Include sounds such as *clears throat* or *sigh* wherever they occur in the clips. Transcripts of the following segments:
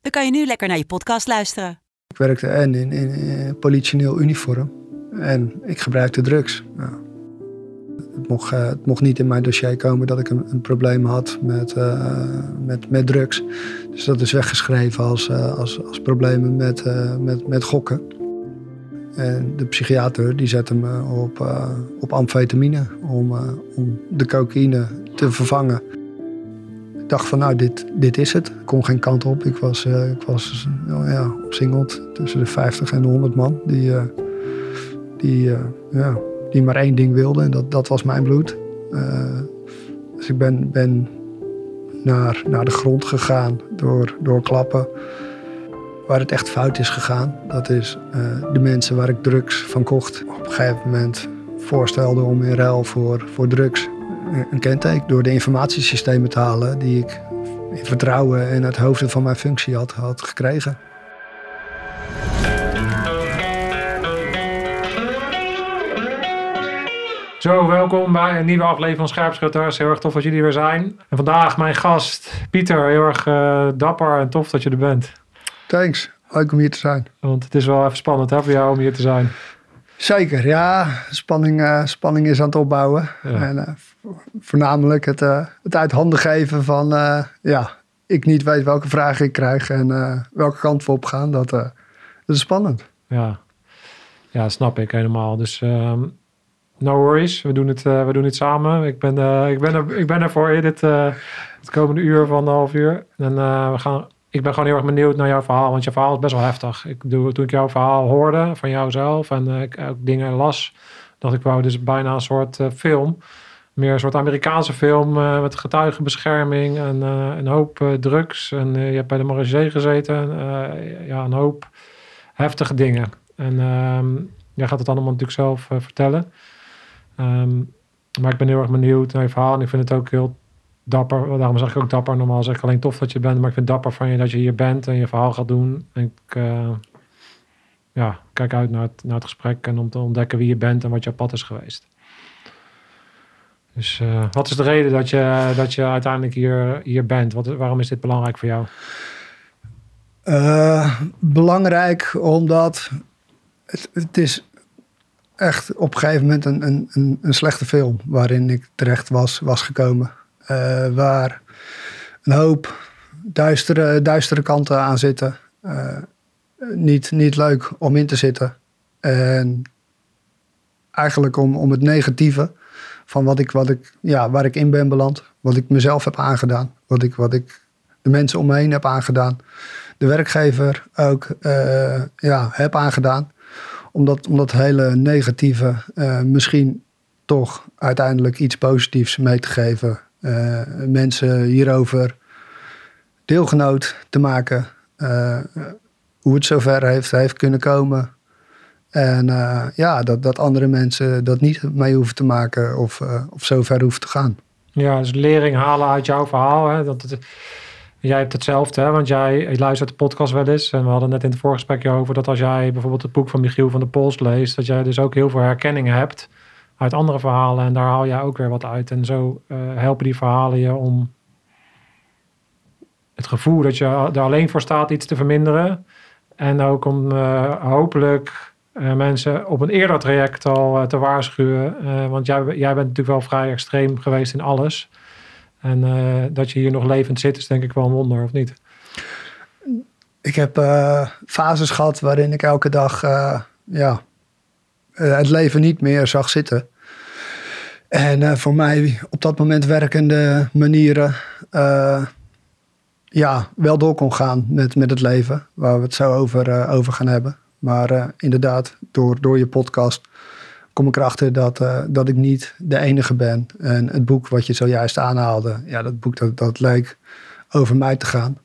dan kan je nu lekker naar je podcast luisteren. Ik werkte en in, in, in politioneel uniform en ik gebruikte drugs. Het, mocht, eh, het mocht niet in mijn dossier komen dat ik een, een probleem had met, eh, met, met drugs. Dus dat is weggeschreven als, eh, als, als problemen met, eh, met, met gokken. En de psychiater die zette me op, eh, op amfetamine om, eh, om de cocaïne te vervangen. Dacht van nou, dit, dit is het. Ik kon geen kant op. Ik was, eh, ik was nou ja, opsingeld tussen de 50 en de 100 man die, eh, die, eh, ja, die maar één ding wilden. En dat, dat was mijn bloed. Dus ik ben, ben naar, naar de grond gegaan door, door klappen. Waar het echt fout is gegaan, dat is de mensen waar ik drugs van kocht. Op een gegeven moment voorstelde om in ruil voor, voor drugs een- kenteken door de informatiesystemen te halen die ik in vertrouwen en uit hoofden van mijn functie had, had gekregen. Zo, welkom bij een nieuwe aflevering van Scherpschutters. Heel erg tof dat jullie er weer zijn. En vandaag mijn gast, Pieter. Heel erg eh, dapper en tof dat je er bent. Thanks, leuk om hier te zijn. Want het is wel even spannend hè, voor jou om hier te zijn. Zeker, ja. Spanning, eh, spanning is aan het opbouwen. Ja. En eh, vo- voornamelijk het, eh, het uit handen geven van... ja, ik niet weet welke vragen ik krijg en welke kant we op gaan. Dat, dat is spannend. Ja, ja snap ik helemaal. Dus ehm, no worries. We doen het, we doen het samen. Ik ben, ik ben, er, ik ben er voor je dit, het komende uur van een half uur. En we gaan, ik ben gewoon heel erg benieuwd naar jouw verhaal. Want je verhaal is best wel heftig. Ik toen ik jouw verhaal hoorde van jouzelf en eh, ik ook dingen las... dacht ik, wou, dit is bijna een soort eh, film. Meer een soort Amerikaanse film eh, met getuigenbescherming en een hoop drugs. En je hebt bij de Marigé gezeten. ja, een hoop heftige dingen. En ehm, jij gaat het allemaal natuurlijk zelf vertellen. Ehm, maar ik ben heel erg benieuwd naar je verhaal. En ik vind het ook heel dapper. Daarom zeg ik ook dapper. Normaal zeg ik alleen tof dat je bent. Maar ik vind dapper van je dat je hier bent en je verhaal gaat doen. En ik eh, ja, kijk uit naar het, naar het gesprek. En om te ontdekken wie je bent en wat jouw pad is geweest. Dus eh, wat is de reden dat je, dat je uiteindelijk hier, hier bent? Wat, waarom is dit belangrijk voor jou? Eh, belangrijk omdat het, het is echt op een gegeven moment een, een, een slechte film waarin ik terecht was, was gekomen. Eh, waar een hoop duistere, duistere kanten aan zitten. Eh, niet, niet leuk om in te zitten. En eigenlijk om, om het negatieve van wat ik, wat ik, ja, waar ik in ben beland. Wat ik mezelf heb aangedaan. Wat ik, wat ik de mensen om me heen heb aangedaan de werkgever ook eh, ja, heb aangedaan. Om dat, hele negatieve misschien toch uiteindelijk iets positiefs mee te geven. Eh, mensen hierover deelgenoot te maken. eh, hoe het zover heeft, heeft kunnen komen. En eh, ja, dat, dat andere mensen dat niet mee hoeven te maken of, of zo ver hoeven te gaan. Ja, dus lering halen uit jouw verhaal. Hè? Dat jij hebt hetzelfde, hè? want jij luistert de podcast wel eens. En we hadden net in het voorgesprekje over dat als jij bijvoorbeeld het boek van Michiel van der Pols leest, dat jij dus ook heel veel herkenningen hebt uit andere verhalen. En daar haal jij ook weer wat uit. En zo eh, helpen die verhalen je om het gevoel dat je er alleen voor staat iets te verminderen. En ook om eh, hopelijk eh, mensen op een eerder traject al te waarschuwen. Want jij, jij bent natuurlijk wel vrij extreem geweest in alles. En dat je hier nog levend zit, is denk ik wel een wonder, of niet? Ik heb fases gehad waarin ik elke dag ja, eh, het leven niet meer zag zitten. En eh, voor mij op dat moment werkende manieren eh, ja, wel door kon gaan met, met het leven. Waar we het zo over, over gaan hebben. Maar inderdaad, door, door je podcast kom ik erachter dat, dat ik niet de enige ben. En het boek wat je zojuist aanhaalde, ja, dat boek dat, dat leek over mij te gaan.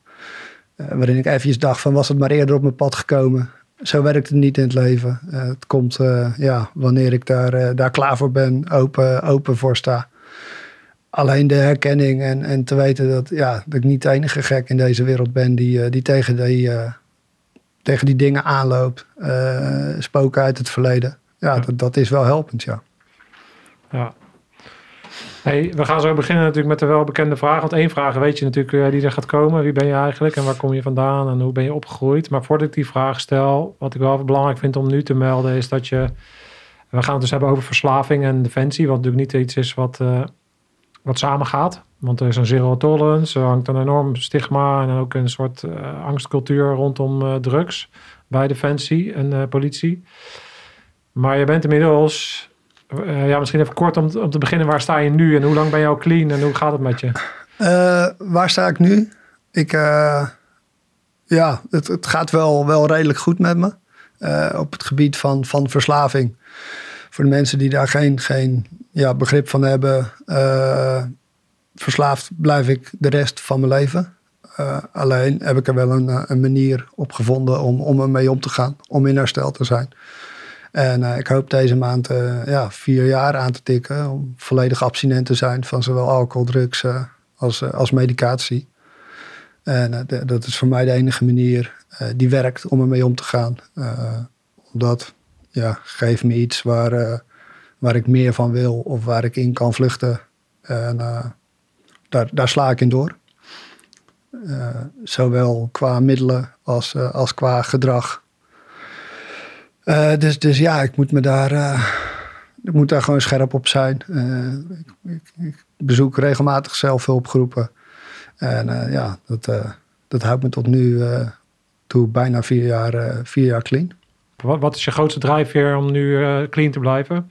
waarin ik eventjes dacht van was het maar eerder op mijn pad gekomen. Zo werkt het niet in het leven. Eh, het komt eh, ja, wanneer ik daar, eh, daar klaar voor ben, open, open voor sta. Alleen de herkenning en, en te weten dat, ja, dat ik niet de enige gek in deze wereld ben die, die, tegen, die tegen die dingen aanloopt. Spoken uit het verleden. Ja, Ja. Dat, dat is wel helpend, ja. Ja. Hey, we gaan zo beginnen natuurlijk met de welbekende vraag. Want één vraag weet je natuurlijk eh, die er gaat komen. Wie ben je eigenlijk en waar kom je vandaan en hoe ben je opgegroeid? Maar voordat ik die vraag stel, wat ik wel belangrijk vind om nu te melden, is dat je... We gaan het dus hebben over verslaving en defensie. Wat natuurlijk niet iets is wat, eh, wat samengaat. Want er is een zero tolerance. Er hangt een enorm stigma en ook een soort eh, angstcultuur rondom drugs bij defensie en politie. Maar je bent inmiddels eh, ja, misschien even kort om, om te beginnen. Waar sta je nu en hoe lang ben je al clean en hoe gaat het met je? Eh, waar sta ik nu? Ik, eh, ja, het, het gaat wel, wel redelijk goed met me. Op het gebied van, van verslaving. Voor de mensen die daar geen, geen ja, begrip van hebben. verslaafd blijf ik de rest van mijn leven. Alleen heb ik er wel een, een manier op gevonden om, om ermee om te gaan. Om in herstel te zijn. En eh, ik hoop deze maand eh, ja, vier jaar aan te tikken. Om volledig abstinent te zijn van zowel alcohol, drugs eh, als, als medicatie. En dat is voor mij de enige manier die werkt om ermee om te gaan. Omdat, ja, geef me iets waar, waar ik meer van wil of waar ik in kan vluchten. En daar, daar sla ik in door. Zowel qua middelen als, als qua gedrag. Eh, dus, dus ja, ik moet me daar, eh, ik moet daar gewoon scherp op zijn. Eh, ik, ik, ik bezoek regelmatig zelfhulpgroepen. En ja, dat, dat houdt me tot nu toe bijna vier jaar, vier jaar clean. Wat, wat is je grootste drijfveer om nu clean te blijven?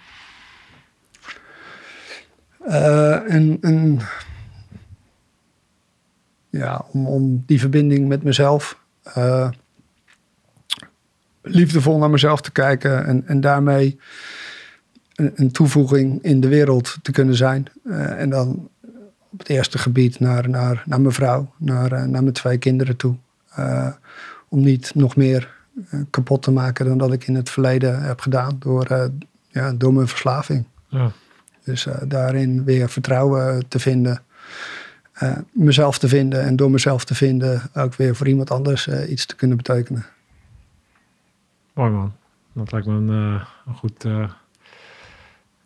En, ja, om, om die verbinding met mezelf, liefdevol naar mezelf te kijken en, en daarmee een, een toevoeging in de wereld te kunnen zijn. Eh, en dan op het eerste gebied naar, naar, naar mijn vrouw, naar, eh, naar mijn twee kinderen toe. Eh, om niet nog meer kapot te maken dan dat ik in het verleden heb gedaan door, ja, door mijn verslaving. Ja. Dus daarin weer vertrouwen te vinden. mezelf te vinden en door mezelf te vinden ook weer voor iemand anders iets te kunnen betekenen. Mooi man. Dat lijkt me een, eh, goed. eh,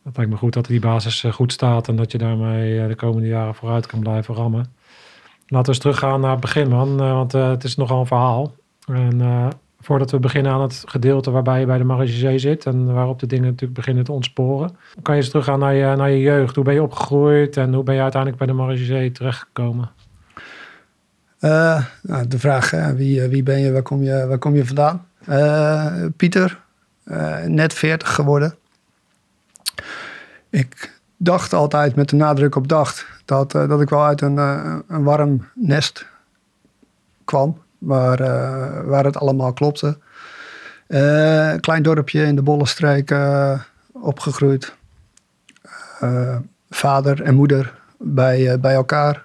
dat lijkt me goed dat die basis eh, goed staat en dat je daarmee de komende jaren vooruit kan blijven rammen. Laten we eens teruggaan naar het begin, man. want het is nogal een verhaal. En voordat we beginnen aan het gedeelte waarbij je bij de Marigé zit en waarop de dingen natuurlijk beginnen te ontsporen, kan je eens teruggaan naar je, naar je jeugd. Hoe ben je opgegroeid en hoe ben je uiteindelijk bij de Marigé terechtgekomen? Eh, nou, de vraag, wie, eh, wie ben je, waar kom je, waar kom je vandaan? Eh, Pieter, net 40 geworden. Ik dacht altijd met de nadruk op dacht dat, dat ik wel uit een, een warm nest kwam. Waar, waar het allemaal klopte. Klein dorpje in de Bollenstreek opgegroeid. Vader en moeder bij, bij elkaar.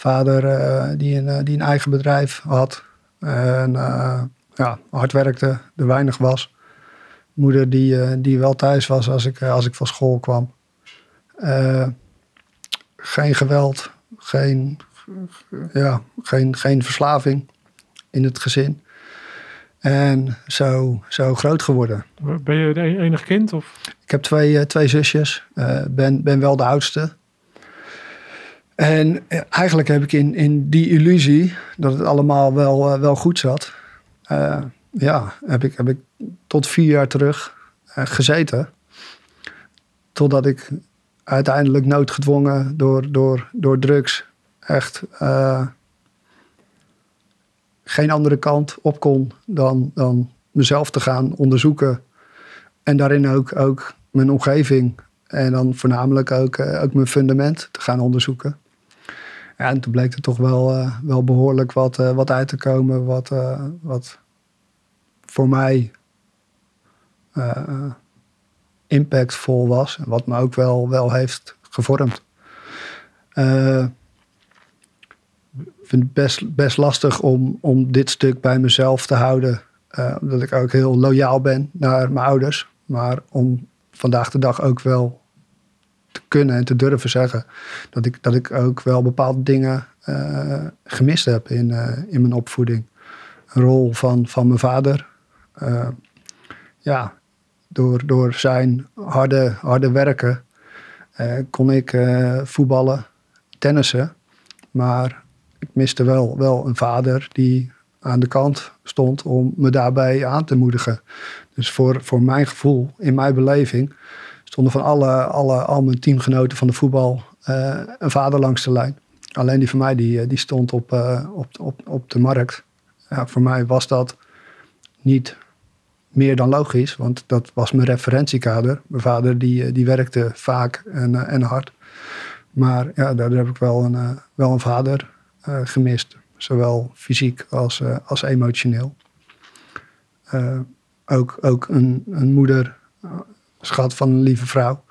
Vader eh, die, een, eh, die een eigen bedrijf had. En eh, ja, hard werkte, er weinig was. Moeder die, die wel thuis was als ik, als ik van school kwam. Geen geweld, geen, ja, geen, geen verslaving in het gezin. En zo, zo groot geworden. Ben je de enige kind? Of? Ik heb twee, twee zusjes. Ben, ben wel de oudste. En eh, eigenlijk heb ik in, in die illusie dat het allemaal wel, eh, wel goed zat. eh, ja, heb ik, heb tot vier jaar terug gezeten. Totdat ik uiteindelijk noodgedwongen door, door, door drugs echt geen andere kant op kon dan, dan mezelf te gaan onderzoeken. En daarin ook, ook mijn omgeving. En dan voornamelijk ook, ook mijn fundament te gaan onderzoeken. Ja, en toen bleek er toch wel, eh, wel behoorlijk wat, eh, wat uit te komen. Wat, eh, wat voor mij impactvol was. En wat me ook wel, wel heeft gevormd. Eh, vind het best, best lastig om, om dit stuk bij mezelf te houden. Omdat ik ook heel loyaal ben naar mijn ouders. Maar om vandaag de dag ook wel te kunnen en te durven zeggen dat ik, dat ik ook wel bepaalde dingen uh, gemist heb in, uh, in mijn opvoeding. Een rol van, van mijn vader. Uh, ja, door, door zijn harde, harde werken kon ik voetballen, tennissen. Maar ik miste wel, wel een vader die aan de kant stond om me daarbij aan te moedigen. Dus voor, voor mijn gevoel, in mijn beleving, stonden van alle, alle, al mijn teamgenoten van de voetbal uh, een vader langs de lijn. Alleen die van mij, die, eh, die stond op, uh, op, op, op de markt. Ja, voor mij was dat niet meer dan logisch, want dat was mijn referentiekader. Mijn vader die, die werkte vaak en, en hard. Maar ja, daar heb ik wel een, wel een vader gemist. Zowel fysiek als, als emotioneel. ook, ook een, een moeder schat van een lieve vrouw.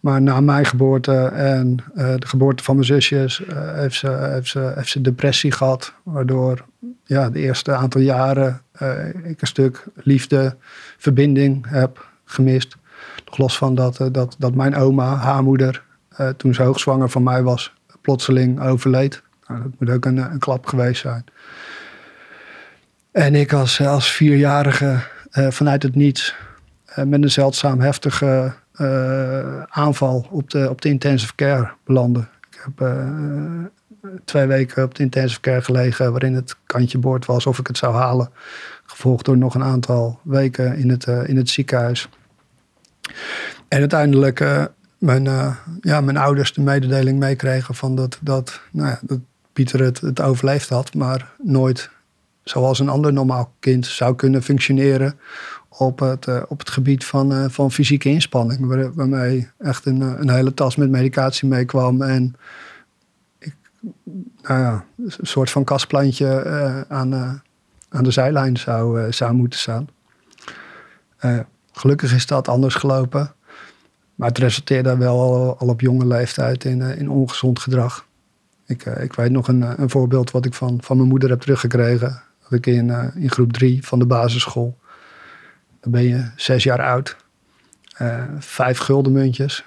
Maar na mijn geboorte en uh, de geboorte van mijn zusjes uh, heeft, ze, heeft, ze, heeft ze depressie gehad. Waardoor ja, de eerste aantal jaren uh, ik een stuk liefde, verbinding heb gemist. Nog los van dat, dat, dat mijn oma, haar moeder, toen ze hoogzwanger van mij was, plotseling overleed. Nou, dat moet ook een, een klap geweest zijn. En ik als, als vierjarige vanuit het niets eh, met een zeldzaam heftige eh, aanval op de, op de intensive care belandde. Ik heb eh, twee weken op de intensive care gelegen waarin het kantje boord was of ik het zou halen. Gevolgd door nog een aantal weken in het, in het ziekenhuis. En uiteindelijk mijn, ja, mijn ouders de mededeling meekregen van dat, dat, nou ja, dat Pieter het, het overleefd had, maar nooit zoals een ander normaal kind zou kunnen functioneren op het, uh, op het gebied van, uh, van fysieke inspanning. Waar, waarmee echt een, eh, een hele tas met medicatie meekwam. En ik, nou ja, een soort van kastplantje aan, aan de zijlijn zou, zou moeten staan. gelukkig is dat anders gelopen. Maar het resulteerde wel al, al op jonge leeftijd in, in ongezond gedrag. Ik, ik weet nog een, een voorbeeld wat ik van, van mijn moeder heb teruggekregen. Dat ik in, in groep drie van de basisschool dan ben je zes jaar oud. Uh, vijf guldenmuntjes.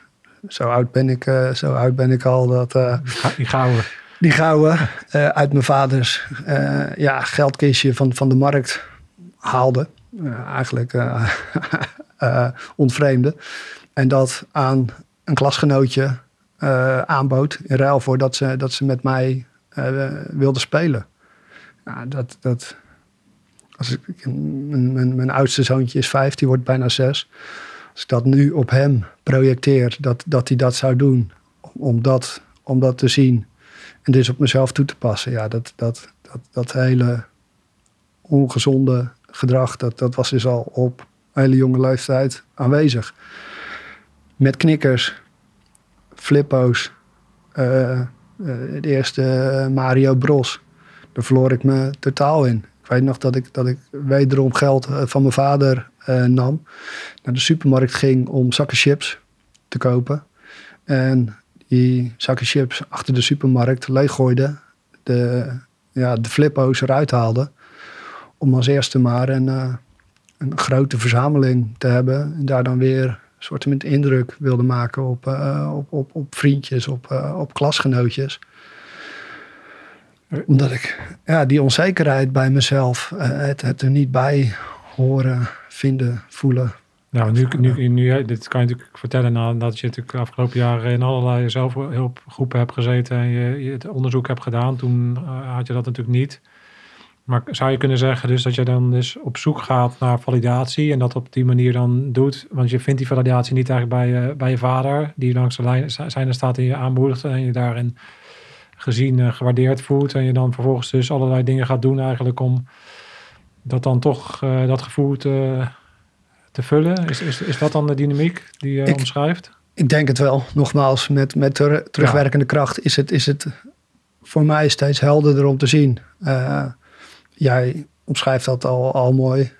Zo oud ben ik, uh, zo oud ben ik al. Dat, uh, die gouden. Die gouden uit mijn vaders ja, geldkistje van, van de markt haalde. eigenlijk *laughs* ontvreemde. En dat aan een klasgenootje aanbood. In ruil voor dat ze, dat ze met mij wilde spelen. Ja, dat, dat, als ik, mijn, mijn, oudste zoontje is vijf, die wordt bijna zes. Als ik dat nu op hem projecteer, dat, dat hij dat zou doen, om dat, om dat te zien en dus op mezelf toe te passen. Ja, dat, dat, dat, dat hele ongezonde gedrag, dat, dat was dus al op hele jonge leeftijd aanwezig. Met knikkers, flippo's, uh, de eerste Mario Bros. Daar verloor ik me totaal in weet nog dat ik, dat ik wederom geld eh, van mijn vader uh, nam. Naar de supermarkt ging om zakken chips te kopen. En die zakken chips achter de supermarkt leeggooide. De, ja, de flippo's eruit haalde. Om als eerste maar een, uh, een grote verzameling te hebben. En daar dan weer een soort indruk wilde maken op, op, op, op vriendjes, op, op klasgenootjes omdat ik ja, die onzekerheid bij mezelf, uh, het, het er niet bij horen, vinden, voelen. Nou, nu, nu, dit kan je natuurlijk vertellen nadat je natuurlijk afgelopen jaren in allerlei zelfhulpgroepen hebt gezeten en je, het onderzoek hebt gedaan. Toen uh, had je dat natuurlijk niet. Maar zou je kunnen zeggen dus dat je dan dus op zoek gaat naar validatie en dat op die manier dan doet? Want je vindt die validatie niet eigenlijk bij je, bij je vader, die langs de lijn zijn er staat en je aanmoedigt en je daarin gezien, uh, gewaardeerd voelt. En je dan vervolgens dus allerlei dingen gaat doen eigenlijk om dat dan toch uh, dat gevoel te, te vullen. Is, is, is dat dan de dynamiek die je omschrijft? Ik denk het wel. Nogmaals, met, met terugwerkende kracht is het, is het voor mij steeds helderder om te zien. Uh, jij omschrijft dat al, al mooi.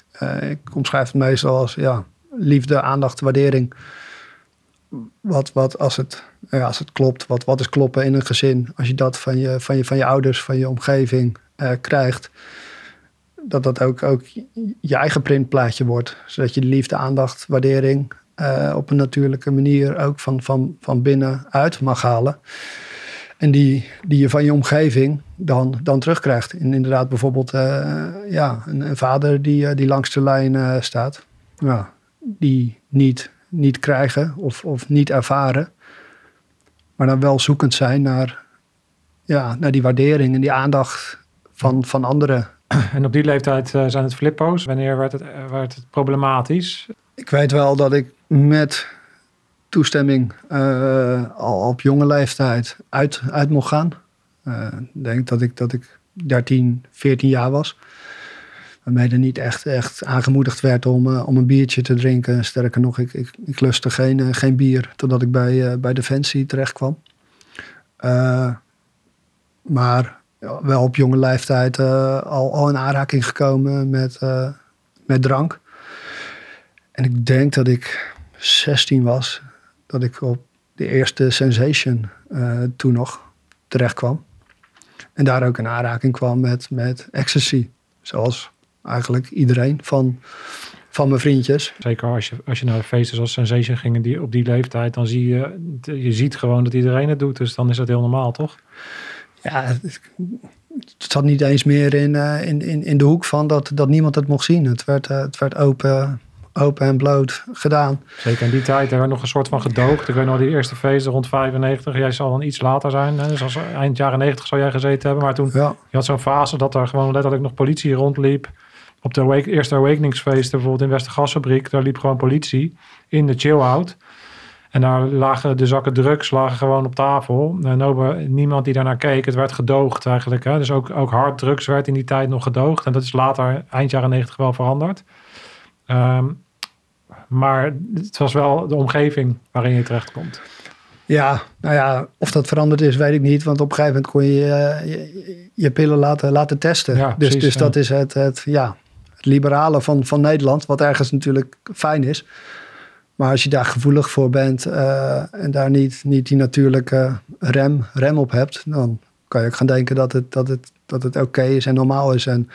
ik omschrijf het meestal als ja, liefde, aandacht, waardering. Wat, wat als, het, ja, als het klopt, wat, wat is kloppen in een gezin? Als je dat van je, van je, van je ouders, van je omgeving eh, krijgt, dat dat ook, ook je eigen printplaatje wordt. Zodat je de liefde, aandacht, waardering eh, op een natuurlijke manier ook van, van, van binnenuit mag halen. En die, die je van je omgeving dan, dan terugkrijgt. En inderdaad bijvoorbeeld eh, ja, een, een, vader die, die langs de lijn staat. Ja, die niet niet krijgen of, of niet ervaren. Maar dan wel zoekend zijn naar, ja, naar die waardering en die aandacht van, van anderen. *clears throat* En op die leeftijd uh, zijn het flippo's. Wanneer werd het, uh, werd het problematisch? Ik weet wel dat ik met toestemming uh, al op jonge leeftijd uit, uit mocht gaan. Ik denk dat ik, dat ik 13, 14 jaar was waarmee er niet echt, echt aangemoedigd werd om, uh, om een biertje te drinken. Sterker nog, ik, ik, lustte geen, uh, geen bier totdat ik bij, uh, bij Defensie terecht kwam. maar ja, wel op jonge leeftijd al, al in aanraking gekomen met, met drank. En ik denk dat ik 16 was, dat ik op de eerste Sensation toen nog terecht kwam. En daar ook in aanraking kwam met, met ecstasy. Zoals eigenlijk iedereen van, van mijn vriendjes. Zeker als je, als je naar feesten zoals Sensation ging die, op die leeftijd, dan zie je, je ziet gewoon dat iedereen het doet. Dus dan is dat heel normaal, toch? Ja, het, zat niet eens meer in, uh, in, in, in de hoek van dat, dat niemand het mocht zien. Het werd, uh, het werd open, open en bloot gedaan. Zeker in die tijd, er werd nog een soort van gedoogd. Ik weet nog, die eerste feesten rond 95. Jij zal dan iets later zijn. Hè? Dus als eind jaren 90 zou jij gezeten hebben. Maar toen, ja. je had zo'n fase dat er gewoon letterlijk nog politie rondliep op de awake, eerste awakeningsfeesten, bijvoorbeeld in Westergasfabriek, daar liep gewoon politie in de chill-out. En daar lagen de zakken drugs lagen gewoon op tafel. En niemand die daarnaar keek. Het werd gedoogd eigenlijk. Hè? Dus ook, ook hard drugs werd in die tijd nog gedoogd. En dat is later, eind jaren negentig, wel veranderd. Um, maar het was wel de omgeving waarin je terecht komt. Ja, nou ja, of dat veranderd is, weet ik niet. Want op een gegeven moment kon je je, je pillen laten, laten testen. Ja, dus precies, dus dat is het, het, ja, liberale van, van Nederland, wat ergens natuurlijk fijn is. Maar als je daar gevoelig voor bent uh, en daar niet, niet die natuurlijke rem, rem op hebt, dan kan je ook gaan denken dat het, dat het, dat het oké is en normaal is. En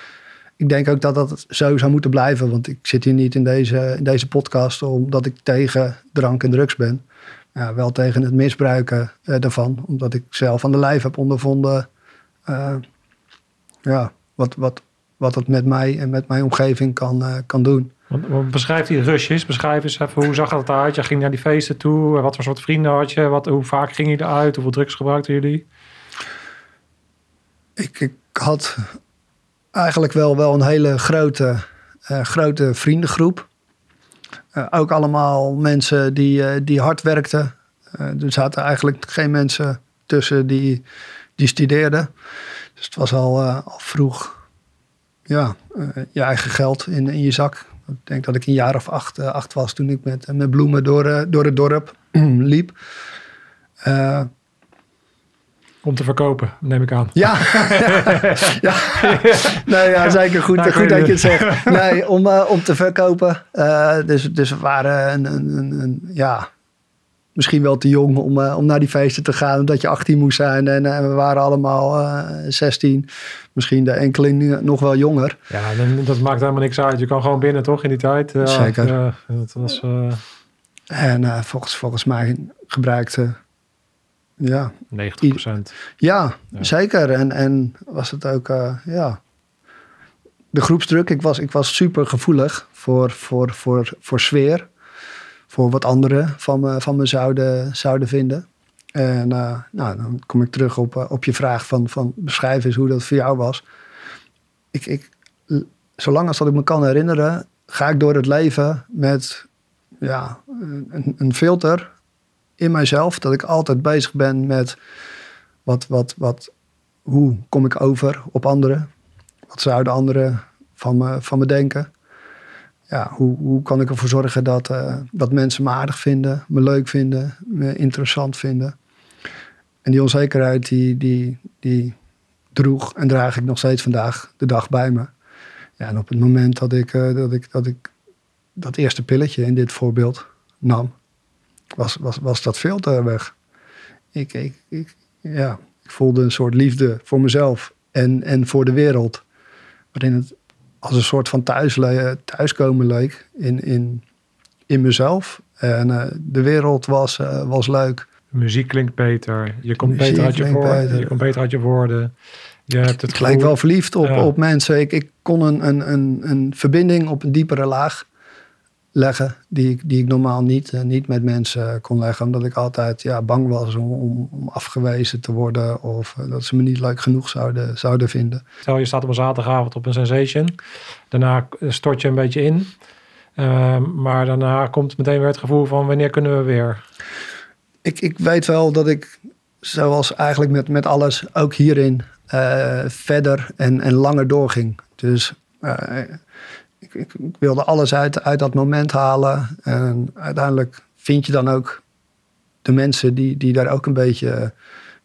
ik denk ook dat dat zo zou moeten blijven. Want ik zit hier niet in deze, in deze podcast omdat ik tegen drank en drugs ben. Ja, wel tegen het misbruiken uh, daarvan. Omdat ik zelf aan de lijf heb ondervonden uh, ja, wat, wat, wat het met mij en met mijn omgeving kan, uh, kan doen. Beschrijf die rushes. Beschrijf eens even hoe zag het eruit? Je ging naar die feesten toe. Wat voor soort vrienden had je? Wat, hoe vaak ging je eruit? Hoeveel drugs gebruikten jullie? Ik, ik had eigenlijk wel, wel een hele grote, uh, grote vriendengroep. Uh, ook allemaal mensen die, die hard werkten. er zaten eigenlijk geen mensen tussen die, die studeerden. Dus het was al, al vroeg ja, uh, je eigen geld in, in je zak. Ik denk dat ik een jaar of acht, uh, acht was toen ik met, met bloemen door, uh, door het dorp liep. om te verkopen, neem ik aan. Ja, *laughs* ja, Nee, ja zeker goed, nou, goed dat je het zegt. *laughs* Nee, om, om te verkopen. dus, dus we waren een, een, een, een ja, misschien wel te jong om, uh, om naar die feesten te gaan. Omdat je 18 moest zijn en uh, we waren allemaal uh, 16. Misschien de enkeling nog wel jonger. Ja, dan, dat maakt helemaal niks uit. Je kan gewoon binnen toch in die tijd. Zeker. dat was, en volgens, volgens mij gebruikte... Ja. 90 procent. Ja, ja, zeker. En, en was het ook... ja, de groepsdruk. Ik was, ik was super gevoelig voor, voor, voor, voor sfeer voor wat anderen van me, van zouden, zouden vinden. En uh, nou, dan kom ik terug op, uh, op je vraag van, van beschrijf eens hoe dat voor jou was. Ik, ik, zolang als dat ik me kan herinneren, ga ik door het leven met ja, een, een filter in mijzelf. Dat ik altijd bezig ben met wat, wat, wat, hoe kom ik over op anderen? Wat zouden anderen van me, van me denken? Ja, hoe, hoe kan ik ervoor zorgen dat, uh, dat mensen me aardig vinden, me leuk vinden, me interessant vinden. En die onzekerheid die, die, die droeg en draag ik nog steeds vandaag de dag bij me. Ja, en op het moment dat ik, uh, dat ik, dat ik dat eerste pilletje in dit voorbeeld nam, was, was, was dat te weg. Ik, ik, ik, ja, ik voelde een soort liefde voor mezelf en, en voor de wereld. Waarin het als een soort van thuis, thuiskomen leek in, in, in mezelf. En uh, de wereld was, uh, was leuk. De muziek klinkt beter. Je komt, beter uit, je woorden, je komt beter uit je woorden. Je hebt het ik lijk wel verliefd op, op mensen. Ik, ik kon een, een, een, een verbinding op een diepere laag leggen. Die ik, die ik normaal niet, uh, niet met mensen kon leggen. Omdat ik altijd ja, bang was om, om, afgewezen te worden. Of uh, dat ze me niet leuk genoeg zouden, zouden vinden. Stel je staat op een zaterdagavond op een sensation. Daarna stort je een beetje in. Uh, maar daarna komt meteen weer het gevoel van wanneer kunnen we weer? Ik, ik weet wel dat ik, zoals eigenlijk met, met alles, ook hierin uh, verder en, en langer doorging. Dus uh, ik, wilde alles uit, uit dat moment halen. En uiteindelijk vind je dan ook de mensen die, die daar ook een beetje,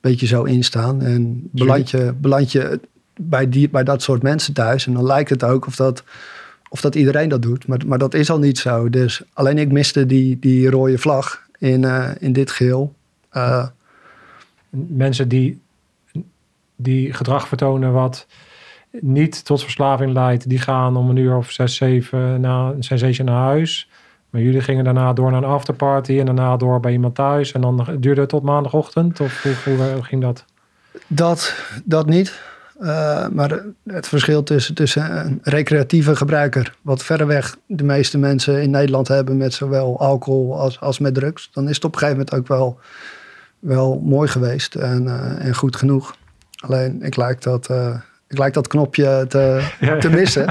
beetje zo in staan. En beland je, beland je bij, die, bij dat soort mensen thuis. En dan lijkt het ook of dat of dat iedereen dat doet. Maar, maar dat is al niet zo. Dus alleen ik miste die, die rode vlag in, uh, in dit geheel. Uh, Mensen die, die gedrag vertonen wat niet tot verslaving leidt, die gaan om een uur of zes, zeven na een sensation naar huis. Maar jullie gingen daarna door naar een afterparty en daarna door bij iemand thuis. En dan duurde het tot maandagochtend? Of hoe, ging dat? Dat, dat niet. Uh, maar het verschil tussen, tussen een recreatieve gebruiker, wat verreweg de meeste mensen in Nederland hebben met zowel alcohol als, als met drugs, dan is het op een gegeven moment ook wel, wel mooi geweest en, uh, en goed genoeg. Alleen ik lijk dat, uh, ik lijk dat knopje te, *laughs* te missen,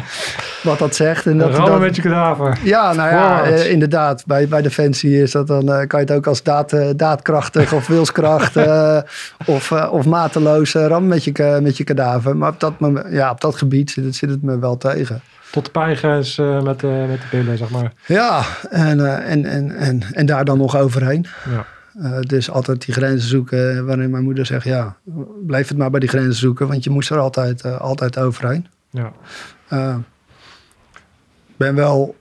wat dat zegt. En dat, dat, met je kadaver. Ja, nou ja, uh, inderdaad. Bij, bij Defensie is dat dan, uh, kan je het ook als daad, uh, daadkrachtig of wilskracht *laughs* of, of mateloos rammen met je, met je kadaver. Maar op dat, ja, op dat gebied zit het, zit het me wel tegen. Tot de pijngrens met, met de pillen, zeg maar. Ja, en, en, en, en, en daar dan nog overheen. Ja. Uh, dus altijd die grenzen zoeken. Waarin mijn moeder zegt: Ja, blijf het maar bij die grenzen zoeken, want je moest er altijd, uh, altijd overheen. Ja. Uh, ben wel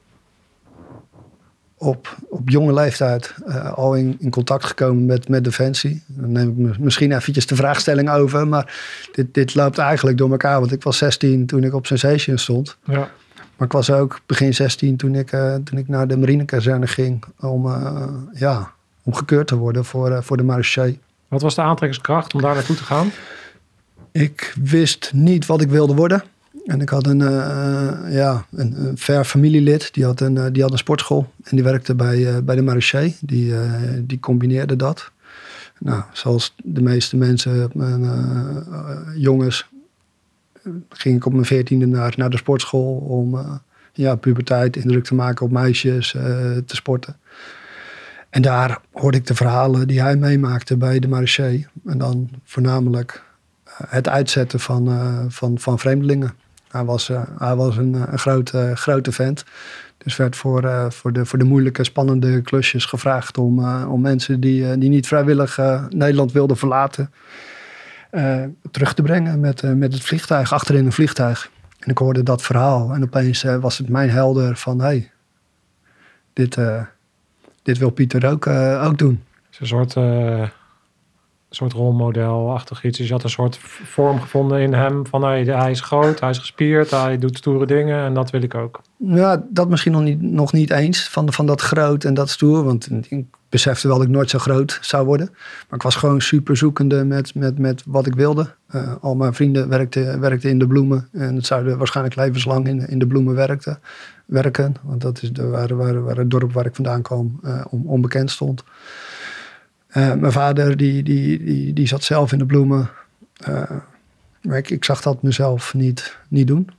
op, op jonge leeftijd al in, in contact gekomen met, met Defensie. Dan neem ik misschien eventjes de vraagstelling over, maar dit, dit loopt eigenlijk door elkaar. Want ik was 16 toen ik op Sensation stond. Ja. Maar ik was ook begin 16 toen ik, toen ik naar de marinekazerne ging om, ja, om gekeurd te worden voor, uh, voor de marechaussee. Wat was de aantrekkingskracht om daar naartoe te gaan? Ik wist niet wat ik wilde worden. En ik had een, uh, ja, een, een, ver familielid, die had een, uh, die had een sportschool. En die werkte bij, bij de marechaussee. Die, die combineerde dat. Nou, zoals de meeste mensen, jongens, ging ik op mijn veertiende naar, naar de sportschool om ja, puberteit, indruk te maken op meisjes, te sporten. En daar hoorde ik de verhalen die hij meemaakte bij de marché. En dan voornamelijk uh, het uitzetten van, uh, van, van vreemdelingen. Hij was, uh, hij was een, een grote, grote vent. Dus werd voor, voor, de, voor de moeilijke, spannende klusjes gevraagd om, om mensen die, die niet vrijwillig Nederland wilden verlaten, terug te brengen met, met het vliegtuig, achterin een vliegtuig. En ik hoorde dat verhaal en opeens was het mijn helder van hé, hey, dit dit wil Pieter ook, uh, ook doen. Het is een soort, uh, soort rolmodelachtig iets. Dus je had een soort vorm gevonden in hem van hey, hij is groot, hij is gespierd, hij doet stoere dingen en dat wil ik ook. Ja, dat misschien nog niet, nog niet eens van, van dat groot en dat stoer. Want ik besefte wel dat ik nooit zo groot zou worden. Maar ik was gewoon super zoekende met, met, met wat ik wilde. Uh, al mijn vrienden werkten, werkten in de bloemen. En het zouden waarschijnlijk levenslang in, in de bloemen werkten werken. Want dat is de, waar, waar, waar het dorp waar ik vandaan kwam uh, onbekend stond. Uh, mijn vader die, die, die, die zat zelf in de bloemen. Maar ik, ik zag dat mezelf niet, niet doen.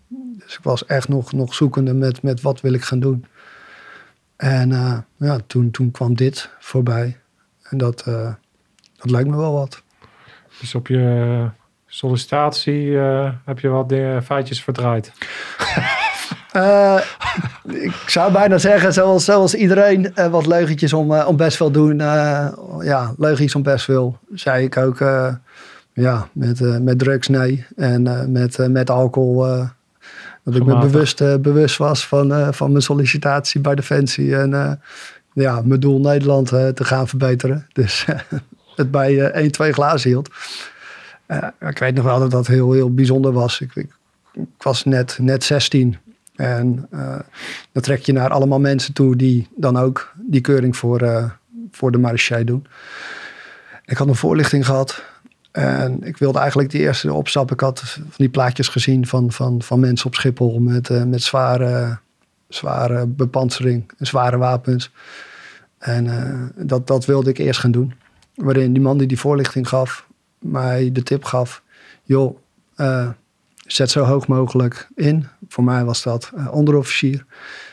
Dus ik was echt nog, nog zoekende met, met wat wil ik gaan doen. En ja, toen, toen kwam dit voorbij. En dat, dat lijkt me wel wat. Dus op je sollicitatie heb je wat feitjes verdraaid? *laughs* Uh, ik zou bijna zeggen, zoals, zoals iedereen, uh, wat leugentjes om, uh, om best wel doen. ja, leugentjes om best wel, zei ik ook. ja, met, met drugs nee. En met, met alcohol. dat ik me bewust, bewust was van, van mijn sollicitatie bij Defensie. En ja, mijn doel Nederland te gaan verbeteren. Dus *laughs* het bij 1, 2 glazen hield. ik weet nog wel dat dat heel, heel bijzonder was. Ik, ik, ik was net, net 16 en dan trek je naar allemaal mensen toe die dan ook die keuring voor, voor de marechaussee doen. Ik had een voorlichting gehad. En ik wilde eigenlijk die eerste opstap. Ik had van die plaatjes gezien van, van, van mensen op Schiphol met, uh, met zware, zware bepansering, zware wapens. En dat, dat wilde ik eerst gaan doen. Waarin die man die die voorlichting gaf, mij de tip gaf: joh, zet zo hoog mogelijk in. Voor mij was dat onderofficier.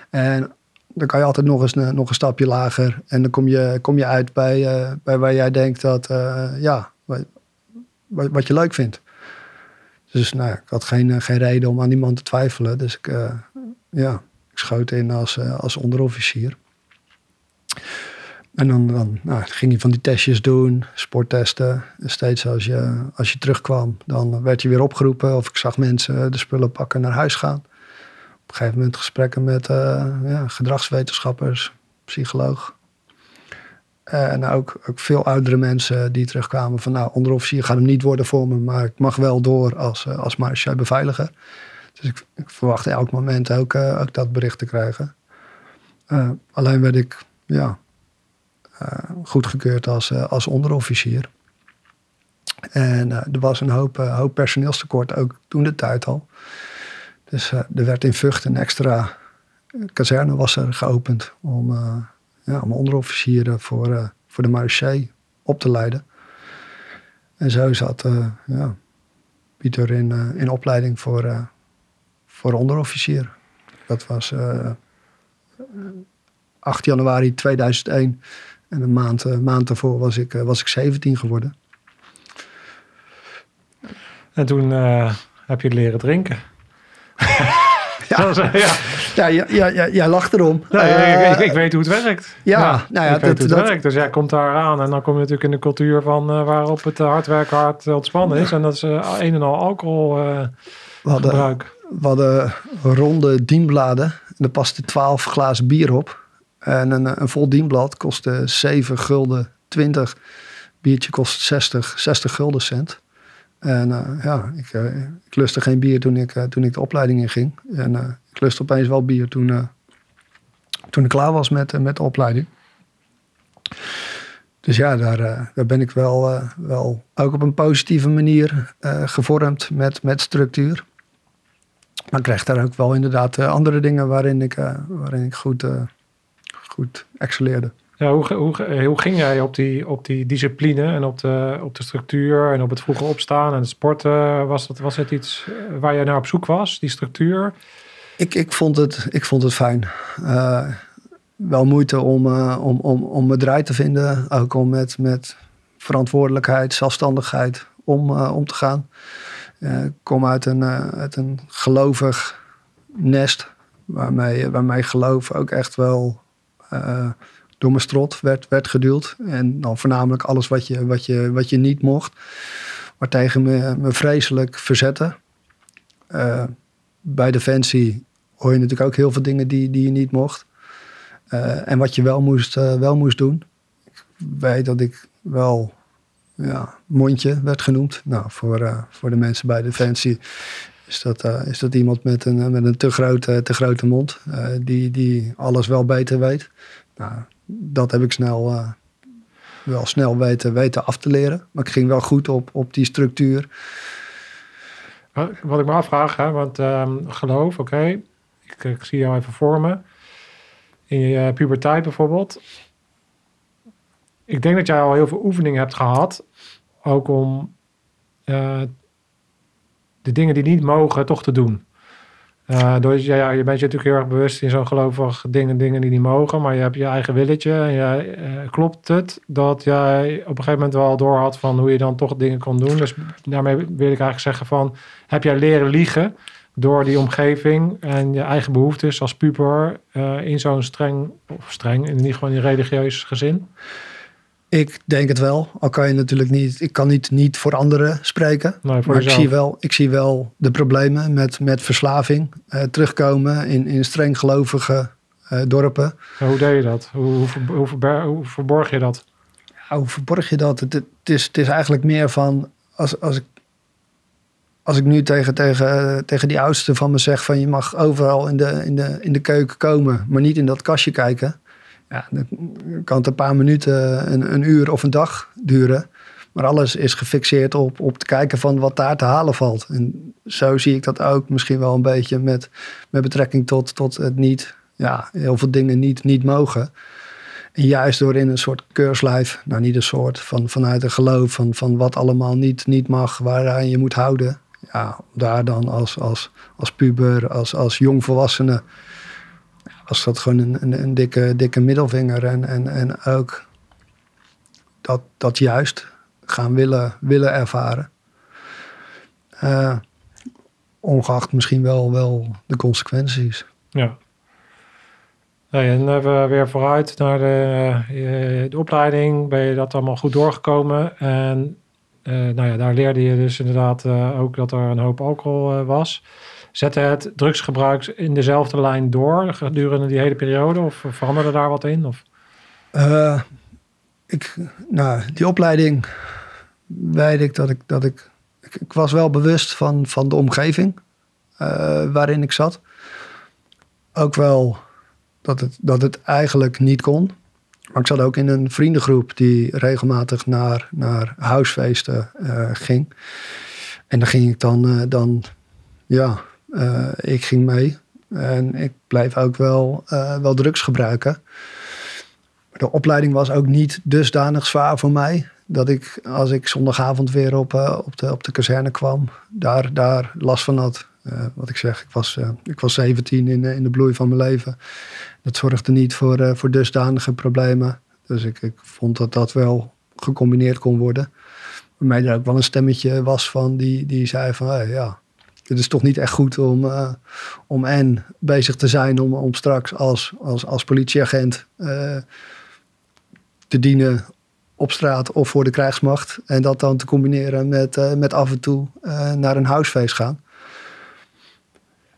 En dan kan je altijd nog eens nog een stapje lager. En dan kom je, kom je uit bij, uh, bij waar jij denkt dat, uh, ja, wat, wat, je leuk vindt. Dus nou, ik had geen, uh, geen reden om aan die man te twijfelen. Dus ik, ja, ik schoot in als, als onderofficier. En dan, nou, ging je van die testjes doen, sporttesten. En steeds als je, als je terugkwam, dan werd je weer opgeroepen. Of ik zag mensen de spullen pakken naar huis gaan op een gegeven moment gesprekken met uh, ja, gedragswetenschappers, psycholoog. En ook, ook veel oudere mensen die terugkwamen van nou, onderofficier gaat hem niet worden voor me, maar ik mag wel door als, uh, als beveiliger. Dus ik, ik verwacht elk moment ook, ook dat bericht te krijgen. alleen werd ik ja, goedgekeurd als, als onderofficier. En er was een hoop, hoop personeelstekort, ook toen de tijd al. Dus er werd in Vught een extra kazerne was er geopend om, ja, om onderofficieren voor, voor de marechaussee op te leiden. En zo zat ja, Pieter in, in opleiding voor, voor onderofficier. Dat was 8 januari 2001. En een maand, maand daarvoor was ik, was ik 17 geworden. En toen heb je leren drinken. *laughs* ja. ja. Ja, ja, ja, jij lacht erom. Nee, uh, ik, ik, weet hoe het werkt. Ja, ja nou ja, ik weet hoe het werkt. Dus jij komt daar aan en dan kom je natuurlijk in de cultuur van uh, waarop het hard werken, hard ontspannen is. En dat is uh, een en al alcohol we hadden, gebruik. We hadden ronde dienbladen. En er paste 12 glazen bier op. En een, een vol dienblad kostte 7 gulden 20. Biertje kost 60, 60 gulden cent. En uh, ja, ik, uh, lustte geen bier toen ik, uh, toen ik de opleiding in ging. En ik lustte opeens wel bier toen, toen ik klaar was met, met de opleiding. Dus ja, daar, daar ben ik wel, wel ook op een positieve manier gevormd met, met structuur. Maar ik daar ook wel inderdaad andere dingen waarin ik, waarin ik goed, goed excelleerde. Ja, hoe, hoe, hoe ging jij op die, op die discipline en op de, op de structuur en op het vroege opstaan en het sporten? Was, dat, was het iets eh, waar jij naar op zoek was, die structuur? Ik, ik, vond, het, ik vond het fijn. Uh, wel moeite om, uh, om, om, om me draai te vinden. Ook om met, met verantwoordelijkheid, zelfstandigheid om, uh, om te gaan. ik kom uit een, uit een gelovig nest. Waarmee, waarmee geloof ook echt wel door mijn strot werd, werd geduwd. En dan voornamelijk alles wat je, wat je, wat je niet mocht. Waartegen me, me vreselijk verzetten. Uh, bij Defensie hoor je natuurlijk ook heel veel dingen die, die je niet mocht. Uh, en wat je wel moest, wel moest doen. Ik weet dat ik wel ja, mondje werd genoemd. Nou, voor, voor de mensen bij Defensie is dat, is dat iemand met een, met een te, grote, te grote mond. die, die alles wel beter weet. Nou, dat heb ik snel, wel snel weten, weten af te leren. Maar ik ging wel goed op, op die structuur. Wat ik me afvraag, hè, want um, geloof, oké, ik, ik, zie jou even voor me. In je puberteit bijvoorbeeld. Ik denk dat jij al heel veel oefeningen hebt gehad. Ook om de dingen die niet mogen toch te doen. Uh, door, ja, je bent je natuurlijk heel erg bewust in zo'n gelovig dingen, dingen die niet mogen, maar je hebt je eigen willetje. En jij, uh, klopt het dat jij op een gegeven moment wel door had van hoe je dan toch dingen kon doen? Dus daarmee wil ik eigenlijk zeggen van, heb jij leren liegen door die omgeving en je eigen behoeftes als puber uh, in zo'n streng, of streng, in ieder geval in religieus gezin? Ik denk het wel. Al kan je natuurlijk niet, ik kan niet, niet voor anderen spreken. Nee, voor maar ik zie, wel, ik zie wel de problemen met, met verslaving uh, terugkomen in, in streng gelovige eh, dorpen. En hoe deed je dat? Hoe, hoe, hoe, verber- hoe verborg je dat? Ja, hoe verborg je dat? Het, het, is, het is eigenlijk meer van als, als, ik, als ik nu tegen, tegen, tegen die oudste van me zeg van je mag overal in de, in, de, in de keuken komen, maar niet in dat kastje kijken. Dan kan het een paar minuten, een, een uur of een dag duren. Maar alles is gefixeerd op, op het kijken van wat daar te halen valt. En zo zie ik dat ook misschien wel een beetje met, met betrekking tot, tot het niet, ja, heel veel dingen niet, niet mogen. En juist door in een soort keurslijf, nou niet een soort, van, vanuit een geloof van, van wat allemaal niet, niet mag, waaraan je moet houden. Ja, daar dan als, als, als puber, als, als jongvolwassene, was dat gewoon een, een, een dikke, dikke middelvinger. En, en, en ook dat, dat juist gaan willen, willen ervaren. Eh, ongeacht misschien wel, wel de consequenties. Ja. Nee, en we weer vooruit naar de, eh, de opleiding. Ben je dat allemaal goed doorgekomen? En eh, nou ja, daar leerde je dus inderdaad ook dat er een hoop alcohol was. Zette het drugsgebruik in dezelfde lijn door gedurende die hele periode? Of veranderde daar wat in? Of? Eh, ik, nou, die opleiding weet ik dat ik, dat ik, ik, was wel bewust van, van de omgeving eh, waarin ik zat. Ook wel dat het, dat het eigenlijk niet kon. Maar ik zat ook in een vriendengroep die regelmatig naar, naar huisfeesten eh, ging. En daar ging ik dan, dan ja, eh, ik ging mee. En ik bleef ook wel, eh, wel drugs gebruiken. De opleiding was ook niet dusdanig zwaar voor mij. Dat ik, als ik zondagavond weer op, eh, op, de, op de kazerne kwam, daar, daar last van had. Wat ik zeg, ik was, ik was 17 in, in de bloei van mijn leven. Dat zorgde niet voor, voor dusdanige problemen. Dus ik, ik vond dat dat wel gecombineerd kon worden. Waarmee er ook wel een stemmetje was van die, die zei van ja, het is toch niet echt goed om, eh, om en bezig te zijn om, om straks als, als, als politieagent eh, te dienen op straat of voor de krijgsmacht. En dat dan te combineren met, eh, met af en toe naar een huisfeest gaan.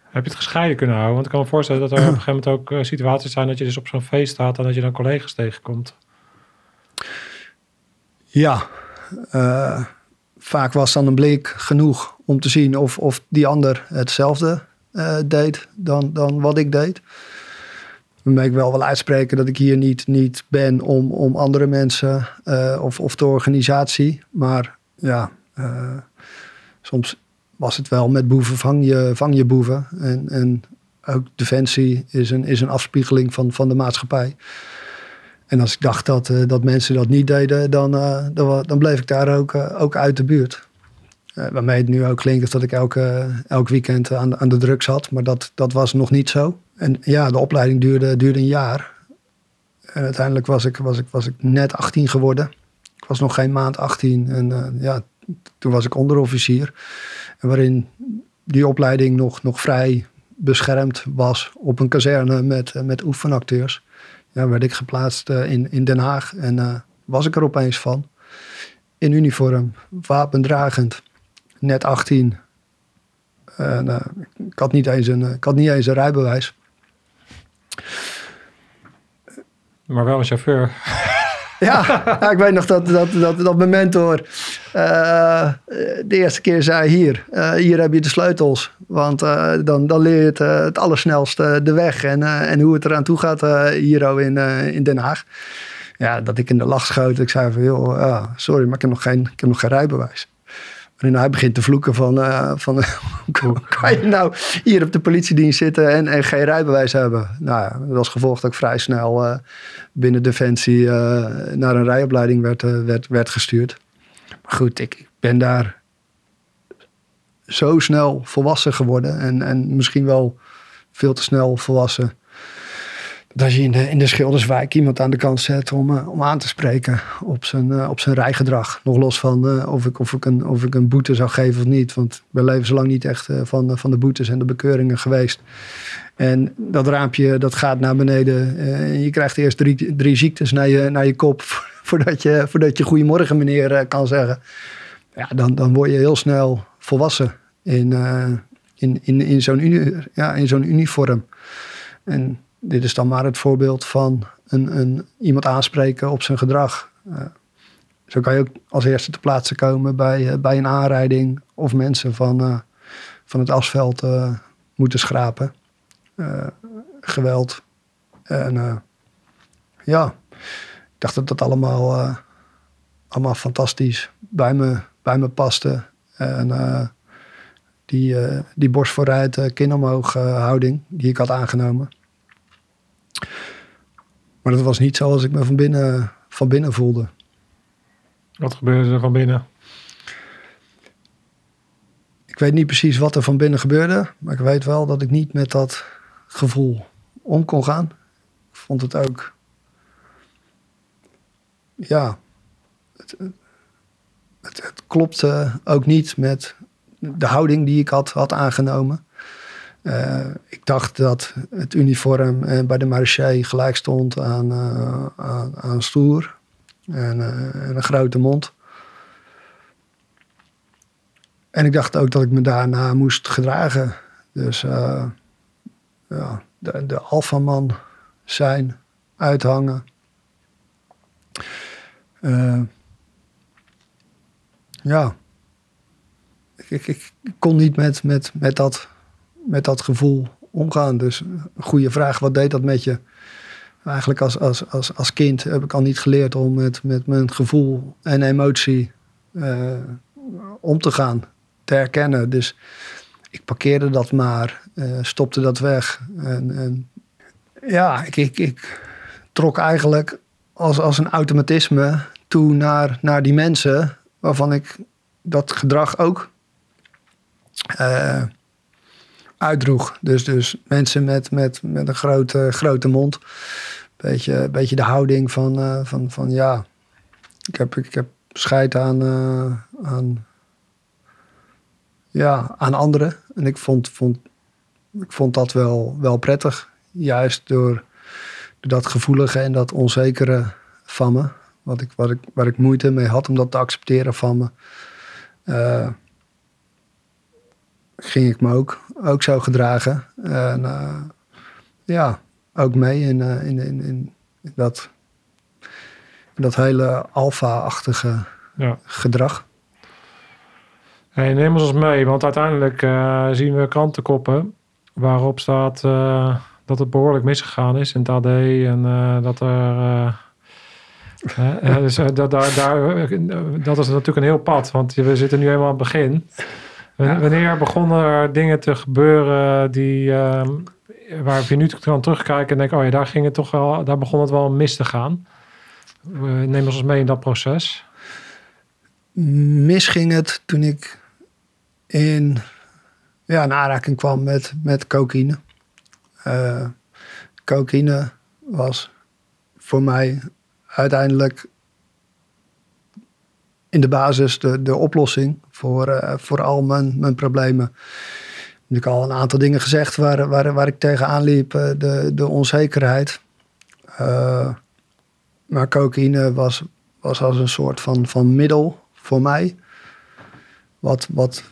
Heb je het gescheiden kunnen houden? Want ik kan me voorstellen dat er op een gegeven moment ook situaties zijn dat je dus op zo'n feest staat en dat je dan collega's tegenkomt. Ja, vaak was dan een blik genoeg om te zien of, of die ander hetzelfde eh, deed dan, dan wat ik deed. Waarmee ik wel wil uitspreken dat ik hier niet, niet ben om, om andere mensen eh, of, of de organisatie. Maar ja, eh, soms was het wel met boeven vang je, vang je boeven. En, en ook defensie is een, is een afspiegeling van, van de maatschappij. En als ik dacht dat, eh, dat mensen dat niet deden, dan, eh, dan, dan bleef ik daar ook, eh, ook uit de buurt. Waarmee het nu ook klinkt dat ik elke, elk weekend aan, aan de drugs had. Maar dat, dat was nog niet zo. En ja, de opleiding duurde, duurde een jaar. En uiteindelijk was ik, was, ik, was ik net 18 geworden. Ik was nog geen maand 18. En ja, toen was ik onderofficier. En waarin die opleiding nog, nog vrij beschermd was op een kazerne met, met oefenacteurs ja, werd ik geplaatst eh, in, in Den Haag. En eh, was ik er opeens van. In uniform, wapendragend, net 18. En, eh, ik, had niet eens een, ik had niet eens een rijbewijs. Maar wel een chauffeur. Ja, ik weet nog dat, dat, dat, dat mijn mentor eh, de eerste keer zei: Hier, eh, hier heb je de sleutels. Want eh, dan, dan leer je het, het allersnelste de weg en, en hoe het eraan toe gaat hier in, in Den Haag. Ja, dat ik in de lach schoot. Ik zei van, joh, sorry, maar ik heb nog geen, ik heb nog geen rijbewijs. En hij begint te vloeken van, van *laughs* hoe kan je nou hier op de politiedienst zitten en, en geen rijbewijs hebben? Nou ja, dat was gevolg dat ik vrij snel binnen Defensie eh, naar een rijopleiding werd, eh, werd, werd gestuurd. Maar goed, ik, ik ben daar zo snel volwassen geworden en, en misschien wel veel te snel volwassen. Dat je in de, in de Schilderswijk iemand aan de kant zet om, eh, om aan te spreken op zijn, op zijn rijgedrag. Nog los van of, ik, of, ik een, of ik een boete zou geven of niet. Want we leven zo lang niet echt van, van de boetes en de bekeuringen geweest. En dat raampje dat gaat naar beneden. eh, en je krijgt eerst drie, drie ziektes naar je, naar je kop *laughs* voordat je, voordat je goedemorgen meneer eh, kan zeggen. Ja, dan, dan word je heel snel volwassen in, eh, in, in, in zo'n uni, ja, in zo'n uniform. En dit is dan maar het voorbeeld van een, een, iemand aanspreken op zijn gedrag. Zo kan je ook als eerste te plaatse komen bij, bij een aanrijding of mensen van, van het asfalt moeten schrapen. Geweld. En ja, ik dacht dat dat allemaal, allemaal fantastisch bij me, bij me paste. En die, die borst vooruit, kin omhoog houding die ik had aangenomen. Maar dat was niet zoals ik me van binnen, van binnen voelde. Wat gebeurde er van binnen? Ik weet niet precies wat er van binnen gebeurde. Maar ik weet wel dat ik niet met dat gevoel om kon gaan. Ik vond het ook. Ja. Het, het, klopte ook niet met de houding die ik had, had aangenomen. Uh, ik dacht dat het uniform uh, bij de marché gelijk stond aan, aan, aan, stoer en, en, een grote mond. En ik dacht ook dat ik me daarna moest gedragen. Dus ja, de, de alfaman zijn, uithangen. ja, ik, ik, kon niet met, met, met dat met dat gevoel omgaan. Dus een goede vraag, wat deed dat met je? Eigenlijk als, als, als, als kind heb ik al niet geleerd om met, met mijn gevoel en emotie uh, om te gaan, te herkennen. Dus ik parkeerde dat maar, uh, stopte dat weg. En, en ja, ik, ik, ik trok eigenlijk als, als een automatisme toe naar, naar die mensen waarvan ik dat gedrag ook uh, uitdroeg. Dus, dus mensen met, met, met een grote, grote mond. Beetje, beetje de houding van, uh, van, van ja, ik heb, ik heb scheid aan, aan, ja, aan anderen. En ik vond, vond, ik vond dat wel, wel prettig. Juist door, door dat gevoelige en dat onzekere van me. Wat ik, wat ik, waar ik moeite mee had om dat te accepteren van me. Uh, ging ik me ook, ook zo gedragen. En uh, ja, ook mee in, uh, in, in, in, dat, in dat hele alfa-achtige ja. gedrag. Hey, neem ons mee, want uiteindelijk uh, zien we krantenkoppen waarop staat dat het behoorlijk misgegaan is in het AD en dat er... *laughs* dus, dat, daar, daar, dat is natuurlijk een heel pad, want we zitten nu helemaal aan het begin. Wanneer begonnen er dingen te gebeuren die, uh, waar je nu kan terugkijken en denken, oh ja, daar ging het toch wel, daar begon het wel mis te gaan. neem ons mee in dat proces. Mis ging het toen ik in ja, een aanraking kwam met, met cocaïne. Uh, cocaïne was voor mij uiteindelijk in de basis de, de oplossing voor, uh, voor al mijn, mijn problemen. Ik heb al een aantal dingen gezegd waar, waar, waar ik tegenaan liep. Uh, de, de onzekerheid. Maar cocaïne was, was als een soort van, van middel voor mij. Wat, wat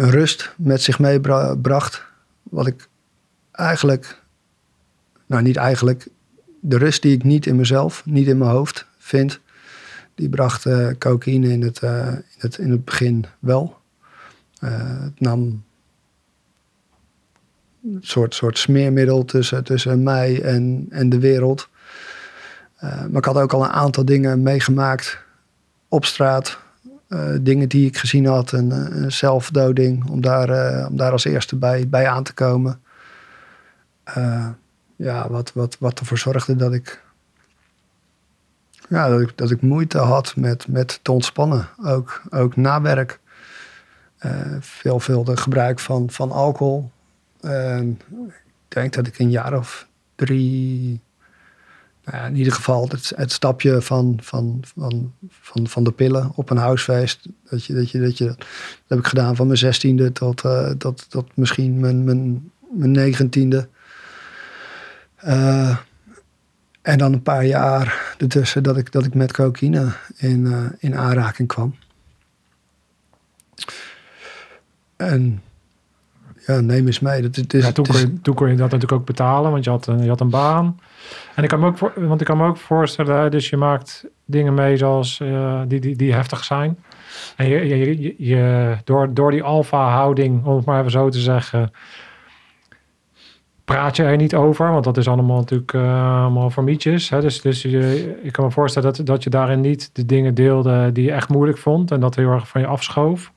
een rust met zich meebracht. Wat ik eigenlijk, nou niet eigenlijk, de rust die ik niet in mezelf, niet in mijn hoofd vind, die bracht uh, cocaïne in het, uh, in, het, in het begin wel. Uh, het nam een soort, soort smeermiddel tussen, tussen mij en, en de wereld. maar ik had ook al een aantal dingen meegemaakt op straat. Dingen die ik gezien had, een, een zelfdoding, om daar, om daar als eerste bij, bij aan te komen. ja, wat, wat, wat ervoor zorgde dat ik ja, dat, ik, dat ik moeite had met, met te ontspannen. Ook, ook na werk. Uh, veelvuldig gebruik van, van alcohol. ik denk dat ik een jaar of drie. Nou ja, in ieder geval het, het stapje van, van, van, van, van de pillen op een huisfeest. Dat, je, dat, je, dat, je, dat heb ik gedaan van mijn zestiende tot, uh, tot, tot misschien mijn, mijn, mijn negentiende. Uh, en dan een paar jaar ertussen dat ik, dat ik met cocaïne in, uh, in aanraking kwam. En ja, neem eens mee. Dat, het is, ja, toen, het kon je, toen kon je dat natuurlijk ook betalen, want je had, een- je had een baan. En ik kan me ook, voor, want ik kan me ook voorstellen, dus je maakt dingen mee zoals eh, die, die, die heftig zijn. En je, je, je, je- door, door die alfa-houding, om het maar even zo te zeggen, praat je er niet over, want dat is allemaal natuurlijk eh, allemaal voor mietjes. Hè? Dus, dus je, ik kan me voorstellen dat, dat je daarin niet de dingen deelde die je echt moeilijk vond en dat heel erg van je afschoof.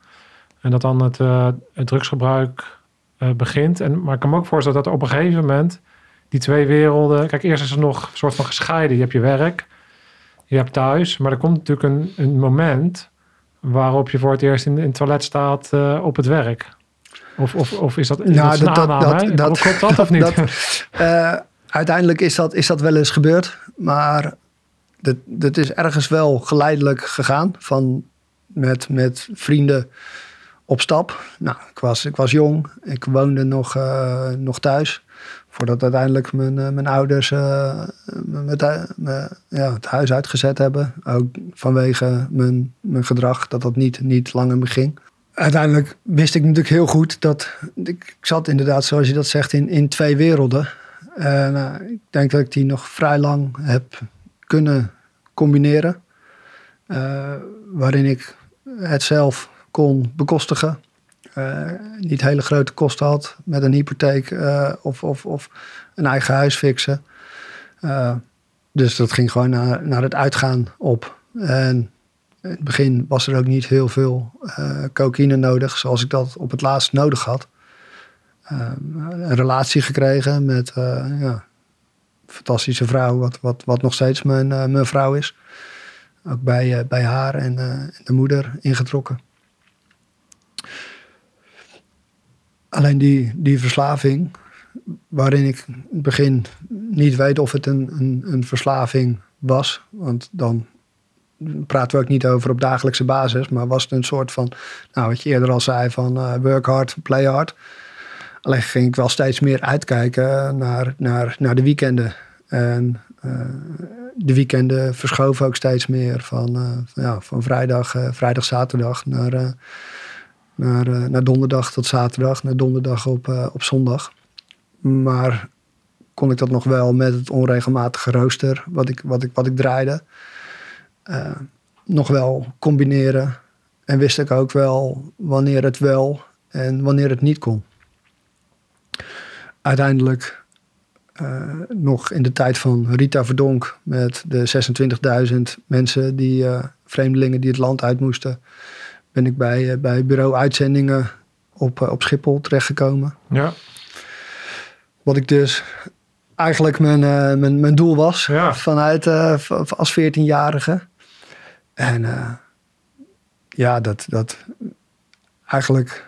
En dat dan het, eh, het drugsgebruik eh, begint. En, maar ik kan me ook voorstellen dat op een gegeven moment die twee werelden. Kijk, eerst is het nog een soort van gescheiden. Je hebt je werk, je hebt thuis. Maar er komt natuurlijk een, een moment waarop je voor het eerst in, in het toilet staat eh, op het werk. Of, of, of is dat, is Nou, dat, dat- dat- dat- Klopt dat of *laughs* niet? Eh, uiteindelijk is dat, is dat wel eens gebeurd. Maar dat, dat is ergens wel geleidelijk gegaan. Van met, met vrienden op stap. Nou, ik was, ik was jong. Ik woonde nog, eh, nog thuis. Voordat uiteindelijk mijn, eh, mijn ouders eh, me, me- ja, het huis uitgezet hebben. Ook vanwege mijn, mijn gedrag. Dat dat niet, niet langer meer ging. Uiteindelijk wist ik natuurlijk heel goed dat... Ik, zat inderdaad, zoals je dat zegt, in, in twee werelden. En eh, ik denk dat ik die nog vrij lang heb kunnen combineren. Waarin ik het zelf kon bekostigen. Eh, niet hele grote kosten had met een hypotheek eh, of, of, of een eigen huis fixen. Eh, dus dat ging gewoon naar, naar het uitgaan op. En in het begin was er ook niet heel veel cocaïne nodig, zoals ik dat op het laatst nodig had. Een relatie gekregen met ja, fantastische vrouw, wat, wat, wat nog steeds mijn, mijn vrouw is. Ook bij, bij haar en de moeder ingetrokken. Alleen die, die verslaving, waarin ik in het begin niet weet of het een, een, een verslaving was. Want dan praten we ook niet over op dagelijkse basis. Maar was het een soort van, nou wat je eerder al zei, van eh, work hard, play hard. Alleen ging ik wel steeds meer uitkijken naar, naar, naar de weekenden. En eh, de weekenden verschoven ook steeds meer van, eh, ja, van vrijdag, vrijdag, zaterdag naar, naar, eh, naar donderdag tot zaterdag, naar donderdag op, eh, op zondag. Maar kon ik dat nog wel met het onregelmatige rooster wat ik, wat ik, wat ik draaide, eh, nog wel combineren. En wist ik ook wel wanneer het wel en wanneer het niet kon. Uiteindelijk nog in de tijd van Rita Verdonk met de 26.000 mensen die vreemdelingen die het land uit moesten, ben ik bij, eh, bij bureau uitzendingen op, eh, op Schiphol terechtgekomen. Ja, Wat ik dus eigenlijk mijn, eh, mijn, mijn doel was Ja. vanuit als 14-jarige. En ja, dat, dat eigenlijk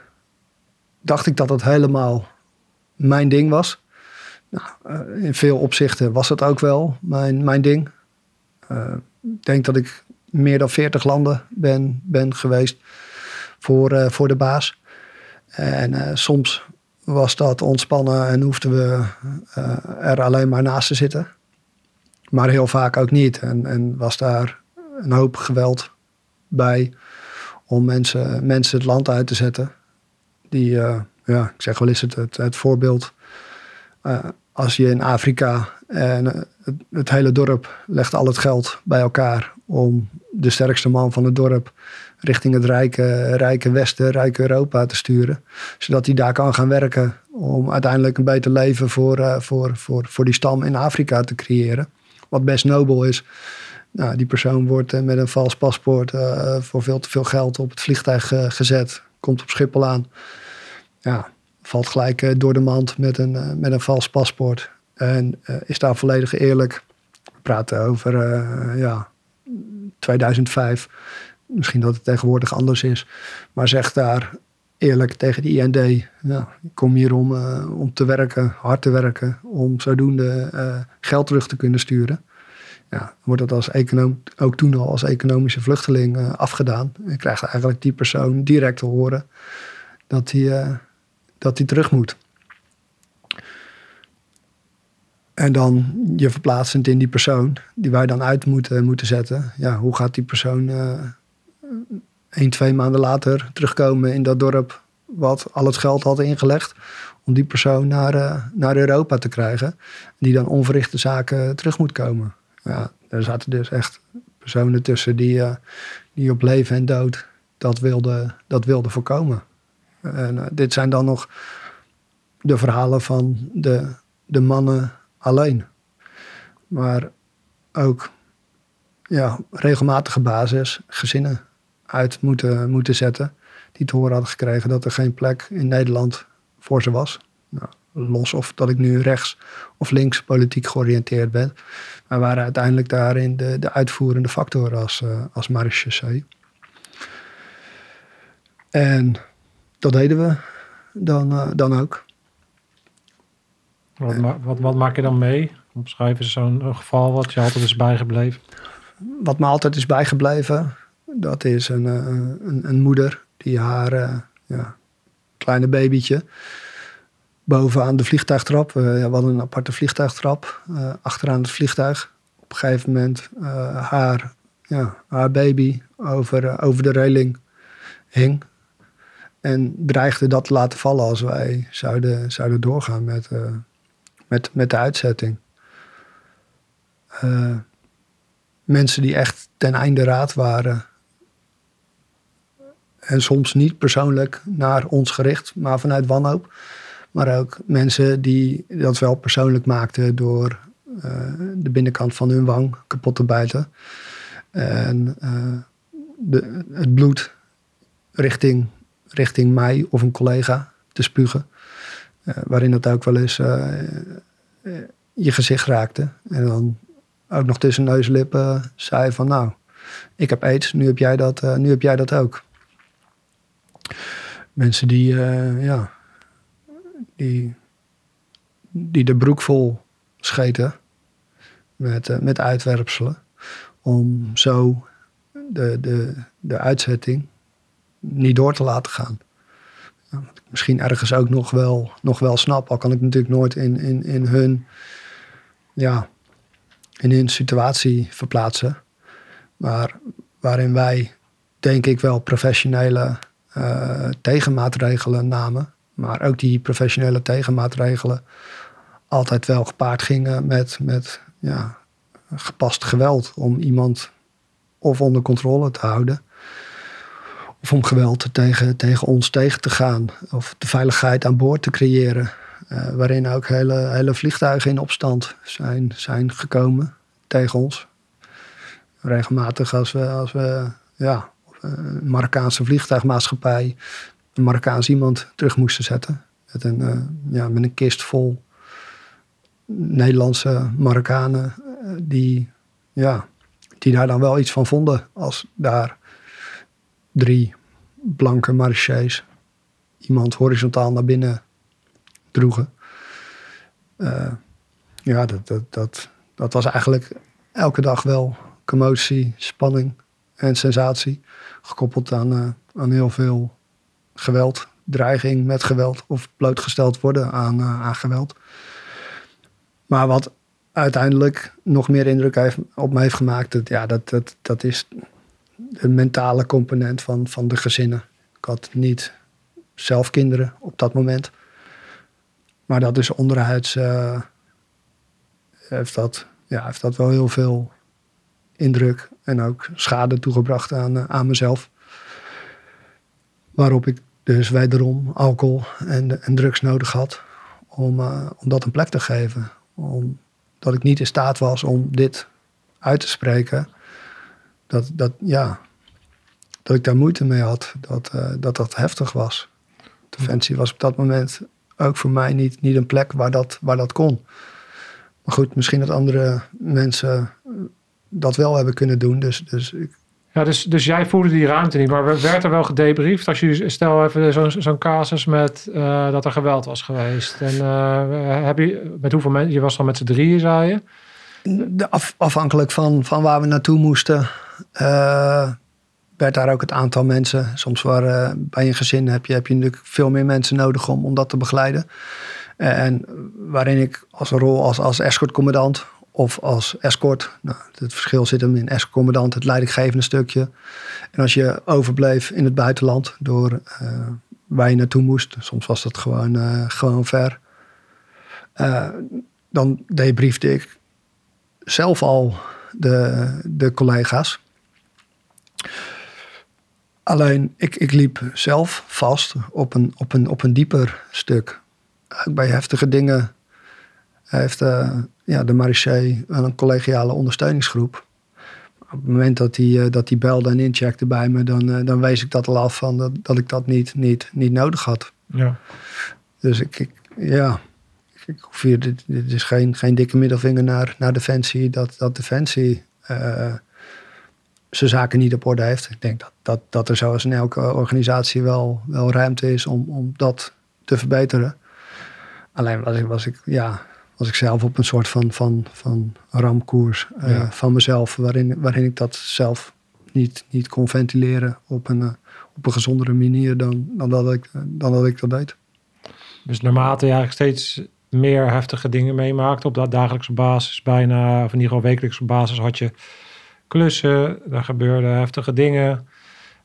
dacht ik dat het helemaal mijn ding was. Nou, in veel opzichten was het ook wel mijn, mijn ding. Ik denk dat ik meer dan 40 landen ben, ben geweest voor, eh, voor de baas. En eh, soms was dat ontspannen en hoefden we eh, er alleen maar naast te zitten. Maar heel vaak ook niet. En, en was daar een hoop geweld bij om mensen, mensen het land uit te zetten. Die, ja, ik zeg wel eens het, het, voorbeeld. als je in Afrika en het, het hele dorp legt al het geld bij elkaar om de sterkste man van het dorp richting het rijke, rijke Westen, rijke Europa te sturen. Zodat hij daar kan gaan werken om uiteindelijk een beter leven voor, eh, voor, voor, voor die stam in Afrika te creëren. Wat best nobel is. Nou, die persoon wordt eh, met een vals paspoort eh, voor veel te veel geld op het vliegtuig gezet. Komt op Schiphol aan. Ja, valt gelijk door de mand met een, met een vals paspoort. En is daar volledig eerlijk. We praten over ja, 2005. Misschien dat het tegenwoordig anders is. Maar zegt daar eerlijk tegen de IND. Ja, ik kom hier om, eh, om te werken, hard te werken. Om zodoende eh, geld terug te kunnen sturen. Ja, wordt dat als econoom, ook toen al als economische vluchteling eh, afgedaan. En krijgt eigenlijk die persoon direct te horen dat hij, dat hij terug moet. En dan je verplaatsend in die persoon, die wij dan uit moeten, moeten zetten. Ja, hoe gaat die persoon eh één, twee maanden later terugkomen in dat dorp wat al het geld had ingelegd om die persoon naar, eh, naar Europa te krijgen. Die dan onverrichte zaken terug moet komen. Ja, er zaten dus echt personen tussen die, uh, die op leven en dood dat wilden dat wilde voorkomen. En uh, dit zijn dan nog de verhalen van de, de mannen alleen. Maar ook ja, regelmatige basis gezinnen uit moeten, moeten zetten. Die te horen hadden gekregen dat er geen plek in Nederland voor ze was. Nou, los of dat ik nu rechts of links politiek georiënteerd ben. Maar waren uiteindelijk daarin de, de uitvoerende factor als, uh, als marechaussee. En dat deden we dan, uh, dan ook. Wat, ma wat, wat, maak je dan mee? Omschrijven ze zo'n geval wat je altijd is bijgebleven? Wat me altijd is bijgebleven, dat is een, uh, een, een, moeder die haar uh, ja, kleine babytje bovenaan de vliegtuigtrap. Ja, we hadden een aparte vliegtuigtrap achteraan het vliegtuig. Op een gegeven moment haar, ja, haar baby over, over de reling hing. En dreigde dat te laten vallen als wij zouden, zouden doorgaan met, met, met de uitzetting. Uh, mensen die echt ten einde raad waren. En soms niet persoonlijk naar ons gericht, maar vanuit wanhoop. Maar ook mensen die dat wel persoonlijk maakten door uh, de binnenkant van hun wang kapot te bijten. En uh, de, het bloed richting, richting mij of een collega te spugen. Uh, waarin het ook wel eens je gezicht raakte. En dan ook nog tussen neus en lippen zei van nou, ik heb aids, nu heb jij dat, nu heb jij dat ook. Mensen die, ja, die, die de broek vol scheten met, met uitwerpselen. Om zo de, de, de uitzetting niet door te laten gaan. Misschien ergens ook nog wel, nog wel snap, al kan ik natuurlijk nooit in, in, in hun ja, in hun situatie verplaatsen. Maar waarin wij, denk ik wel, professionele uh, tegenmaatregelen namen. Maar ook die professionele tegenmaatregelen altijd wel gepaard gingen met, met ja, gepast geweld. Om iemand of onder controle te houden. Of om geweld tegen, tegen ons tegen te gaan. Of de veiligheid aan boord te creëren. Uh, waarin ook hele, hele vliegtuigen in opstand zijn, zijn gekomen tegen ons. Regelmatig als we, als we ja, een Marokkaanse vliegtuigmaatschappij een Marokkaans iemand terug moesten zetten. Met een, uh, ja, met een kist vol Nederlandse Marokkanen die, ja, die daar dan wel iets van vonden als daar drie blanke marchés iemand horizontaal naar binnen droegen. Uh, ja, dat, dat, dat, dat was eigenlijk elke dag wel commotie, spanning en sensatie. Gekoppeld aan, uh, aan heel veel geweld, dreiging met geweld of blootgesteld worden aan, uh, aan geweld. Maar wat uiteindelijk nog meer indruk heeft, op me heeft gemaakt, dat, ja, dat, dat, dat is de mentale component van, van de gezinnen. Ik had niet zelf kinderen op dat moment. Maar dat is onderhuids uh, heeft, dat, ja, heeft dat wel heel veel indruk en ook schade toegebracht aan, uh, aan mezelf. Waarop ik dus wederom alcohol en, en drugs nodig had om, uh, om dat een plek te geven. Omdat ik niet in staat was om dit uit te spreken. Dat, dat, ja, dat ik daar moeite mee had, dat dat, dat heftig was. Defensie was op dat moment ook voor mij niet, niet een plek waar dat, waar dat kon. Maar goed, misschien dat andere mensen dat wel hebben kunnen doen. Dus, dus ja, dus, dus jij voelde die ruimte niet, maar werd er wel gedebriefd als je stel even zo'n zo'n casus met dat er geweld was geweest. En heb je met hoeveel mensen? Je was dan met z'n drieën, zei je? Afhankelijk van, van waar we naartoe moesten. Uh, werd daar ook het aantal mensen. Soms waar, bij een gezin heb je, heb je natuurlijk veel meer mensen nodig om, om dat te begeleiden. En waarin ik als rol als, als escortcommandant of als escort. Nou, het verschil zit hem in escortcommandant, het leidinggevende stukje. En als je overbleef in het buitenland door uh, waar je naartoe moest. Soms was dat gewoon, eh, gewoon ver. Uh, dan debriefde ik zelf al de, de collega's. Alleen ik, ik liep zelf vast op een, op, een, op een dieper stuk. Bij heftige dingen heeft uh, ja, de Marché een collegiale ondersteuningsgroep. Op het moment dat hij, uh, dat hij belde en incheckte bij me, dan, uh, dan wees ik dat al af van dat, dat ik dat niet, niet, niet nodig had. Ja. Dus ik, ik ja, ik hoef hier, dit, is geen, geen dikke middelvinger naar, naar Defensie, dat, dat Defensie zijn zaken niet op orde heeft. Ik denk dat, dat, dat er zoals in elke organisatie wel, wel ruimte is om, om dat te verbeteren. Alleen was ik, was ik, ja, was ik zelf op een soort van, van, van ramkoers uh, ja. van mezelf, waarin, waarin ik dat zelf niet, niet kon ventileren op een, uh, op een gezondere manier dan, dan, dat ik, dan dat ik dat deed. Dus naarmate je eigenlijk steeds meer heftige dingen meemaakt op dat dagelijkse basis, bijna, of in ieder geval wekelijkse basis, had je klussen, er gebeurden heftige dingen.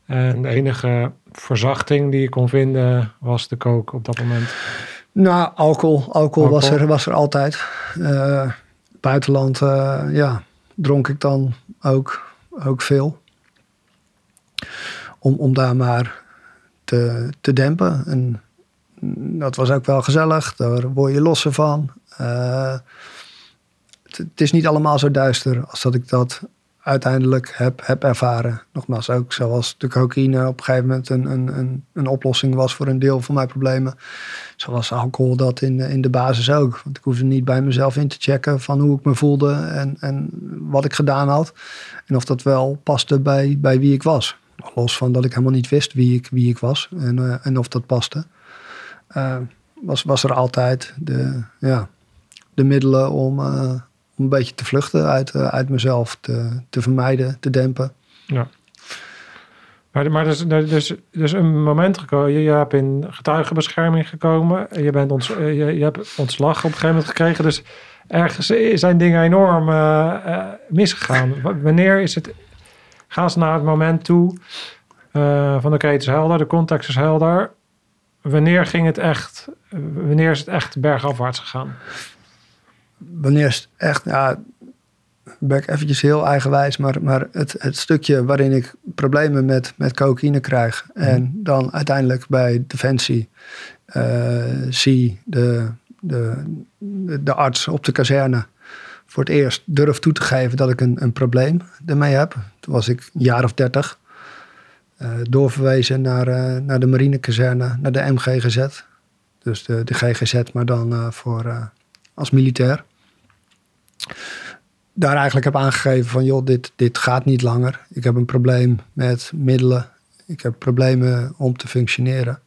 En de enige verzachting die je kon vinden was de kook op dat moment. Nou, alcohol. Alcohol, alcohol. Was, er, was er altijd. Uh, buitenland, uh, ja, dronk ik dan ook, ook veel. Om, om daar maar te, te dempen. En dat was ook wel gezellig. Daar word je losser van. Uh, het, is niet allemaal zo duister als dat ik dat uiteindelijk heb, heb ervaren. Nogmaals, ook zoals de cocaïne op een gegeven moment een, een, een, een oplossing was voor een deel van mijn problemen. Zoals alcohol dat in, in de basis ook. Want ik hoefde niet bij mezelf in te checken van hoe ik me voelde en, en wat ik gedaan had. En of dat wel paste bij, bij wie ik was. Los van dat ik helemaal niet wist wie ik, wie ik was en, uh, en of dat paste. Uh, was, was er altijd de, ja, de middelen om, om een beetje te vluchten uit, uh, uit mezelf, te, te vermijden, te dempen. Ja. Maar, maar dus, dus, dus een moment gekomen, je, je hebt in getuigenbescherming gekomen, je, bent ons, je, je hebt ontslag op een gegeven moment gekregen, dus ergens zijn dingen enorm misgegaan. Wanneer is het, gaan ze naar het moment toe van oké, het is helder, de context is helder. Wanneer ging het echt, wanneer is het echt bergafwaarts gegaan? wanneer is het echt, ja, ben ik eventjes heel eigenwijs, maar, maar het, het stukje waarin ik problemen met, met cocaïne krijg mm. en dan uiteindelijk bij Defensie uh, zie de, de, de, arts op de kazerne voor het eerst durf toe te geven dat ik een, een probleem ermee heb. Toen was ik een jaar of dertig. Uh, doorverwezen naar, uh, naar de marinekazerne, naar de MGGZ. Dus de, de GGZ, maar dan voor, als militair daar eigenlijk heb aangegeven van joh, dit, dit gaat niet langer. Ik heb een probleem met middelen. Ik heb problemen om te functioneren.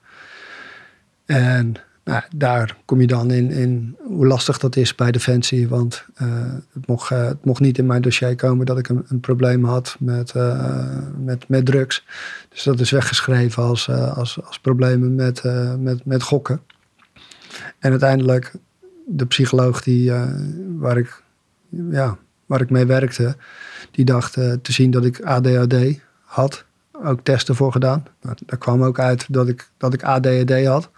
En nou, daar kom je dan in, in hoe lastig dat is bij Defensie. Want uh, het, mocht, uh, het mocht niet in mijn dossier komen dat ik een, een probleem had met, uh, met, met drugs. Dus dat is weggeschreven als, als, als problemen met, met, met gokken. En uiteindelijk de psycholoog die, waar ik ja, waar ik mee werkte, die dacht te zien dat ik ADHD had. Ook testen voor gedaan. Nou, daar kwam ook uit dat ik, dat ik ADHD had.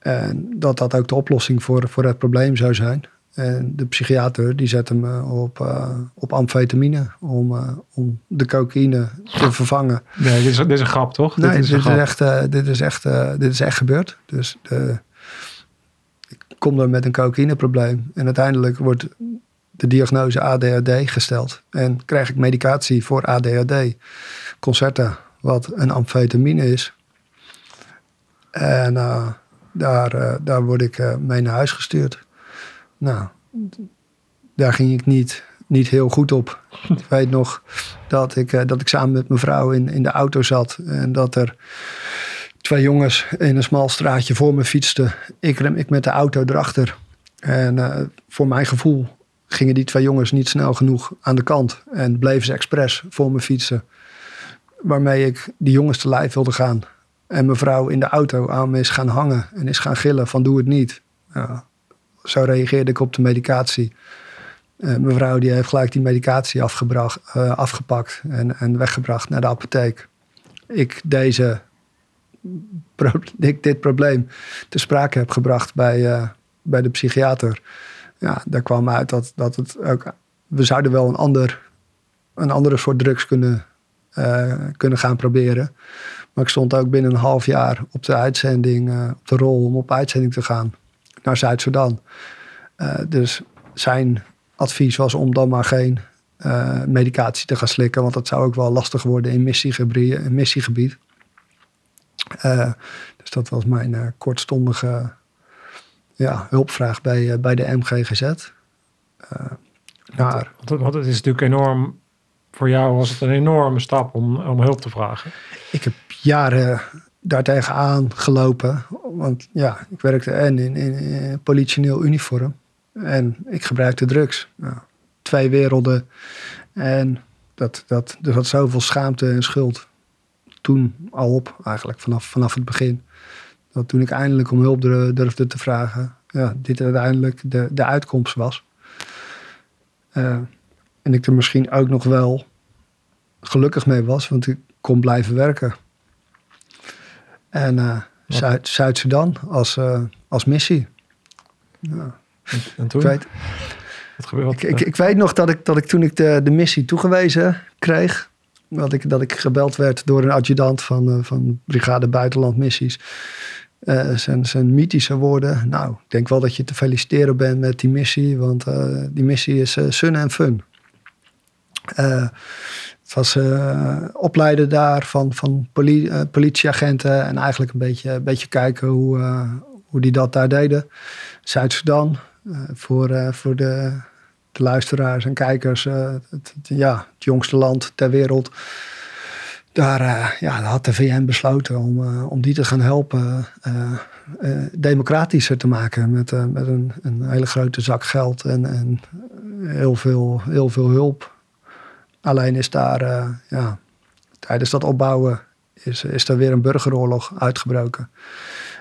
En dat dat ook de oplossing voor, voor het probleem zou zijn. En de psychiater die zette me op, uh, op amfetamine om, uh, om de cocaïne te vervangen. Nee, dit is, dit is een grap, toch? Nee, dit is, dit is echt, uh, dit is echt, dit is echt gebeurd. Dus de, ik kom er met een cocaïneprobleem. En uiteindelijk wordt de diagnose ADHD gesteld. En krijg ik medicatie voor ADHD, Concerta, wat een amfetamine is. En daar, uh, daar word ik uh, mee naar huis gestuurd. Nou, daar ging ik niet, niet heel goed op. ik weet nog dat ik, dat ik samen met mijn vrouw in, in de auto zat. En dat er twee jongens in een smal straatje voor me fietsten. Ik rem ik met de auto erachter. En voor mijn gevoel gingen die twee jongens niet snel genoeg aan de kant. En bleven ze expres voor me fietsen. Waarmee ik die jongens te lijf wilde gaan. En mevrouw in de auto aan me is gaan hangen en is gaan gillen van doe het niet. Ja, zo reageerde ik op de medicatie. Uh, mevrouw die heeft gelijk die medicatie afgebracht, uh, afgepakt en, en weggebracht naar de apotheek. Ik deze *laughs* dit probleem te sprake heb gebracht bij, bij de psychiater. Ja, daar kwam uit dat, dat het ook. We zouden wel een, ander, een andere soort drugs kunnen, kunnen gaan proberen. Maar ik stond ook binnen een half jaar op de uitzending, op de rol om op uitzending te gaan naar Zuid-Soedan. dus zijn advies was om dan maar geen uh, medicatie te gaan slikken. Want dat zou ook wel lastig worden in missiegebied. In missiegebied. Dus dat was mijn kortstondige ja, hulpvraag bij, bij de MGGZ. naar, want, want, het is natuurlijk enorm... Voor jou was het een enorme stap om, om hulp te vragen. Ik heb jaren daartegen aangelopen. Want ja, ik werkte en in, in, politioneel uniform. En ik gebruikte drugs. Nou, twee werelden. En dat, dat, er zat zoveel schaamte en schuld toen al op, eigenlijk vanaf, vanaf het begin. Dat toen ik eindelijk om hulp durfde te vragen, ja, dit uiteindelijk de, de uitkomst was. Uh, en ik er misschien ook nog wel gelukkig mee was, want ik kon blijven werken. En uh, Zuid-Sudan als, uh, als missie. Ja. En, toen? Ik weet, Wat gebeurde ik, ik, ik, weet nog dat ik, dat ik toen ik de, de missie toegewezen kreeg, dat ik, dat ik gebeld werd door een adjudant van, uh, van Brigade Buitenland Missies. Uh, zijn, zijn mythische woorden. Nou, ik denk wel dat je te feliciteren bent met die missie, want die missie is sun en fun. Het was opleiden daar van, van poli politieagenten en eigenlijk een beetje, een beetje kijken hoe, hoe die dat daar deden. Zuid-Sudan, eh, voor, eh, voor de, de, luisteraars en kijkers eh, het, ja, het jongste land ter wereld. Daar ja, had de VN besloten om, om die te gaan helpen democratischer te maken. Met, met een, een, hele grote zak geld en, en heel, veel, heel veel hulp. Alleen is daar ja, tijdens dat opbouwen is, is er weer een burgeroorlog uitgebroken.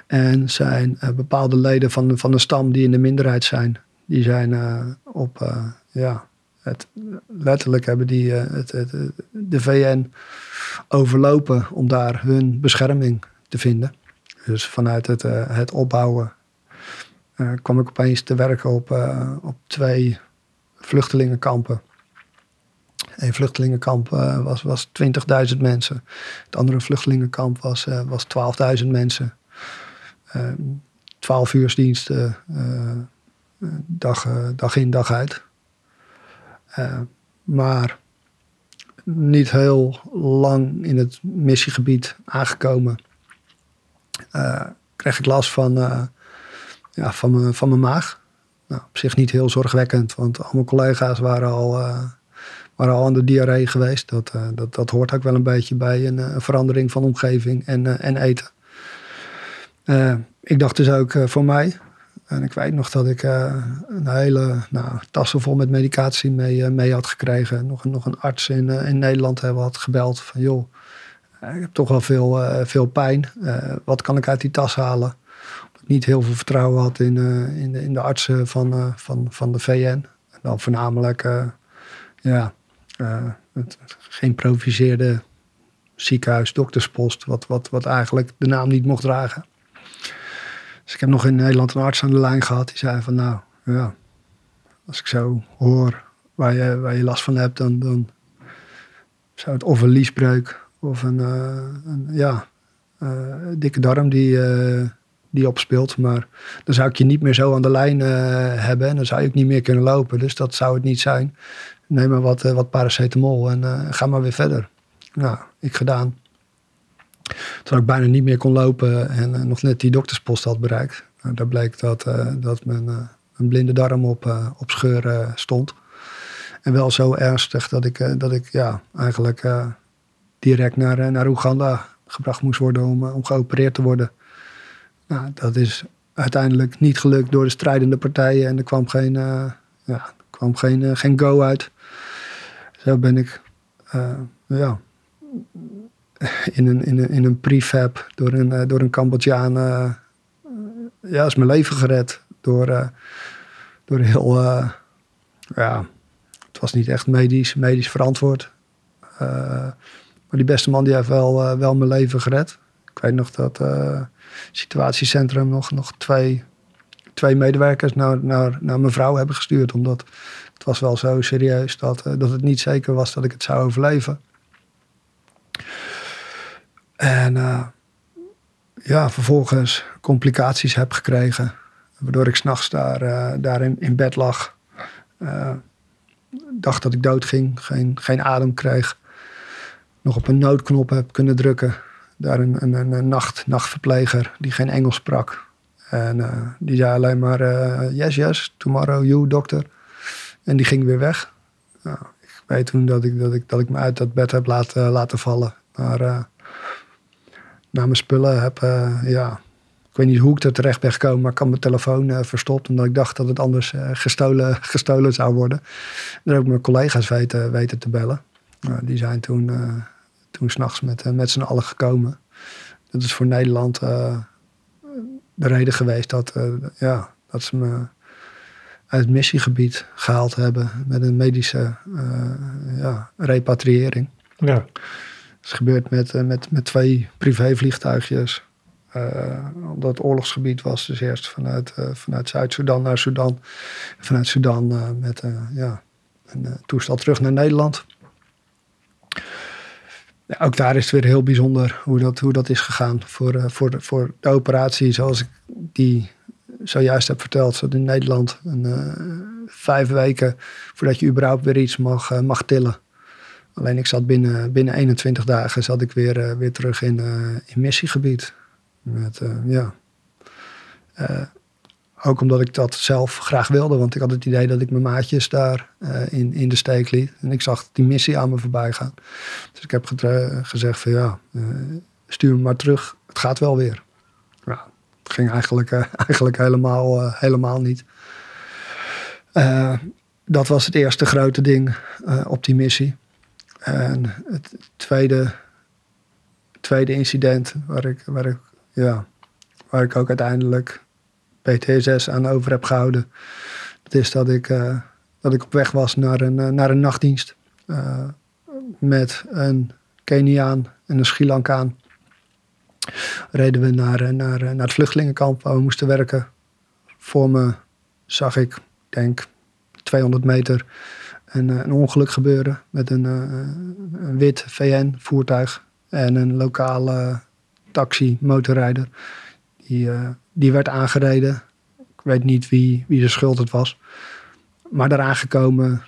En zijn uh, bepaalde leden van, van de stam die in de minderheid zijn, die zijn uh, op, ja, het, letterlijk hebben die het, het, de VN overlopen om daar hun bescherming te vinden. Dus vanuit het, het opbouwen kwam ik opeens te werken op, op twee vluchtelingenkampen. Een vluchtelingenkamp was, was 20.000 mensen. Het andere vluchtelingenkamp was, was 12.000 mensen. 12 uur diensten, eh, dag, eh, dag in, dag uit. Eh, maar niet heel lang in het missiegebied aangekomen. kreeg ik last van, ja, van, mijn, van mijn maag. Nou, op zich niet heel zorgwekkend, want al mijn collega's waren al, waren al aan de diarree geweest. Dat, dat, dat hoort ook wel een beetje bij een, verandering van omgeving en, en eten. Ik dacht dus ook voor mij. En ik weet nog dat ik een hele nou, tassen vol met medicatie mee, mee had gekregen. Nog, nog een arts in, in Nederland hebben had gebeld van joh, ik heb toch wel veel, veel pijn. wat kan ik uit die tas halen? Omdat ik niet heel veel vertrouwen had in, in, de, in de artsen van, van, van de VN. En dan voornamelijk ja, het geïmproviseerde ziekenhuis, dokterspost, wat, wat, wat eigenlijk de naam niet mocht dragen. Dus ik heb nog in Nederland een arts aan de lijn gehad. Die zei van nou, ja, als ik zo hoor waar je, waar je last van hebt, dan, dan zou het of een liesbreuk of een, uh, een ja, uh, dikke darm die, uh, die opspeelt. Maar dan zou ik je niet meer zo aan de lijn hebben en dan zou je ook niet meer kunnen lopen. Dus dat zou het niet zijn. Neem maar wat, wat paracetamol en ga maar weer verder. Nou, ik gedaan. Toen ik bijna niet meer kon lopen en uh, nog net die dokterspost had bereikt. Nou, daar bleek dat, dat mijn, mijn, blinde darm op, op scheur stond. En wel zo ernstig dat ik, dat ik ja, eigenlijk direct naar, naar Oeganda gebracht moest worden om, om geopereerd te worden. Nou, dat is uiteindelijk niet gelukt door de strijdende partijen en er kwam geen, ja, kwam geen, geen go uit. Zo ben ik ja, in een, in een, in een prefab door een, uh, door een Cambodjaan. Uh, ja, is mijn leven gered. Door, door heel. ja, het was niet echt medisch, medisch verantwoord. maar die beste man die heeft wel, wel mijn leven gered. Ik weet nog dat situatiecentrum nog, nog twee, twee medewerkers naar, naar, naar mijn vrouw hebben gestuurd. Omdat het was wel zo serieus dat, uh, dat het niet zeker was dat ik het zou overleven. En uh, ja, vervolgens complicaties heb gekregen. Waardoor ik s'nachts daar, uh, daar in, in, bed lag. Uh, dacht dat ik dood ging. Geen, geen adem kreeg. Nog op een noodknop heb kunnen drukken. Daar een, een, een nacht, nachtverpleger die geen Engels sprak. En die zei alleen maar yes, yes, tomorrow you, dokter. En die ging weer weg. Ik weet toen dat ik, dat, ik, dat ik me uit dat bed heb laten, laten vallen. Maar naar mijn spullen heb, ja, ik weet niet hoe ik er terecht ben gekomen, maar ik had mijn telefoon uh, verstopt. Omdat ik dacht dat het anders gestolen, *laughs* gestolen zou worden. Heb ik mijn collega's weten, weten te bellen. Die zijn toen, toen s'nachts met, met z'n allen gekomen. Dat is voor Nederland de reden geweest dat, ja, dat ze me uit het missiegebied gehaald hebben. Met een medische ja, repatriëring. Ja. Dat is gebeurd met, met, met twee privévliegtuigjes. Uh, omdat het oorlogsgebied was. Dus eerst vanuit, uh, vanuit Zuid-Soedan naar Sudan. Vanuit Sudan uh, met ja, een toestel terug naar Nederland. Ja, ook daar is het weer heel bijzonder hoe dat, hoe dat is gegaan. Voor, voor, de, voor de operatie zoals ik die zojuist heb verteld. Zat in Nederland een, vijf weken voordat je überhaupt weer iets mag, mag tillen. Alleen ik zat binnen, binnen 21 dagen zat ik weer, weer terug in, missiegebied. Met, ja. Ook omdat ik dat zelf graag wilde. Want ik had het idee dat ik mijn maatjes daar in, in de steek liet. En ik zag die missie aan me voorbij gaan. Dus ik heb gezegd van ja, stuur me maar terug. Het gaat wel weer. Ging eigenlijk, *laughs* eigenlijk helemaal, helemaal niet. dat was het eerste grote ding op die missie. En het tweede, tweede incident waar ik, waar ik ja, waar ik ook uiteindelijk PTSS aan over heb gehouden. Dat is dat ik, dat ik op weg was naar een, naar een nachtdienst. Met een Keniaan en een Sri Lankaan. Reden we naar, naar, naar het vluchtelingenkamp waar we moesten werken. Voor me zag ik, denk 200 meter, een, een ongeluk gebeuren. Met een, een wit VN-voertuig en een lokale taxi, motorrijder. Die, die werd aangereden. Ik weet niet wie, wie de schuld het was. Maar daar aangekomen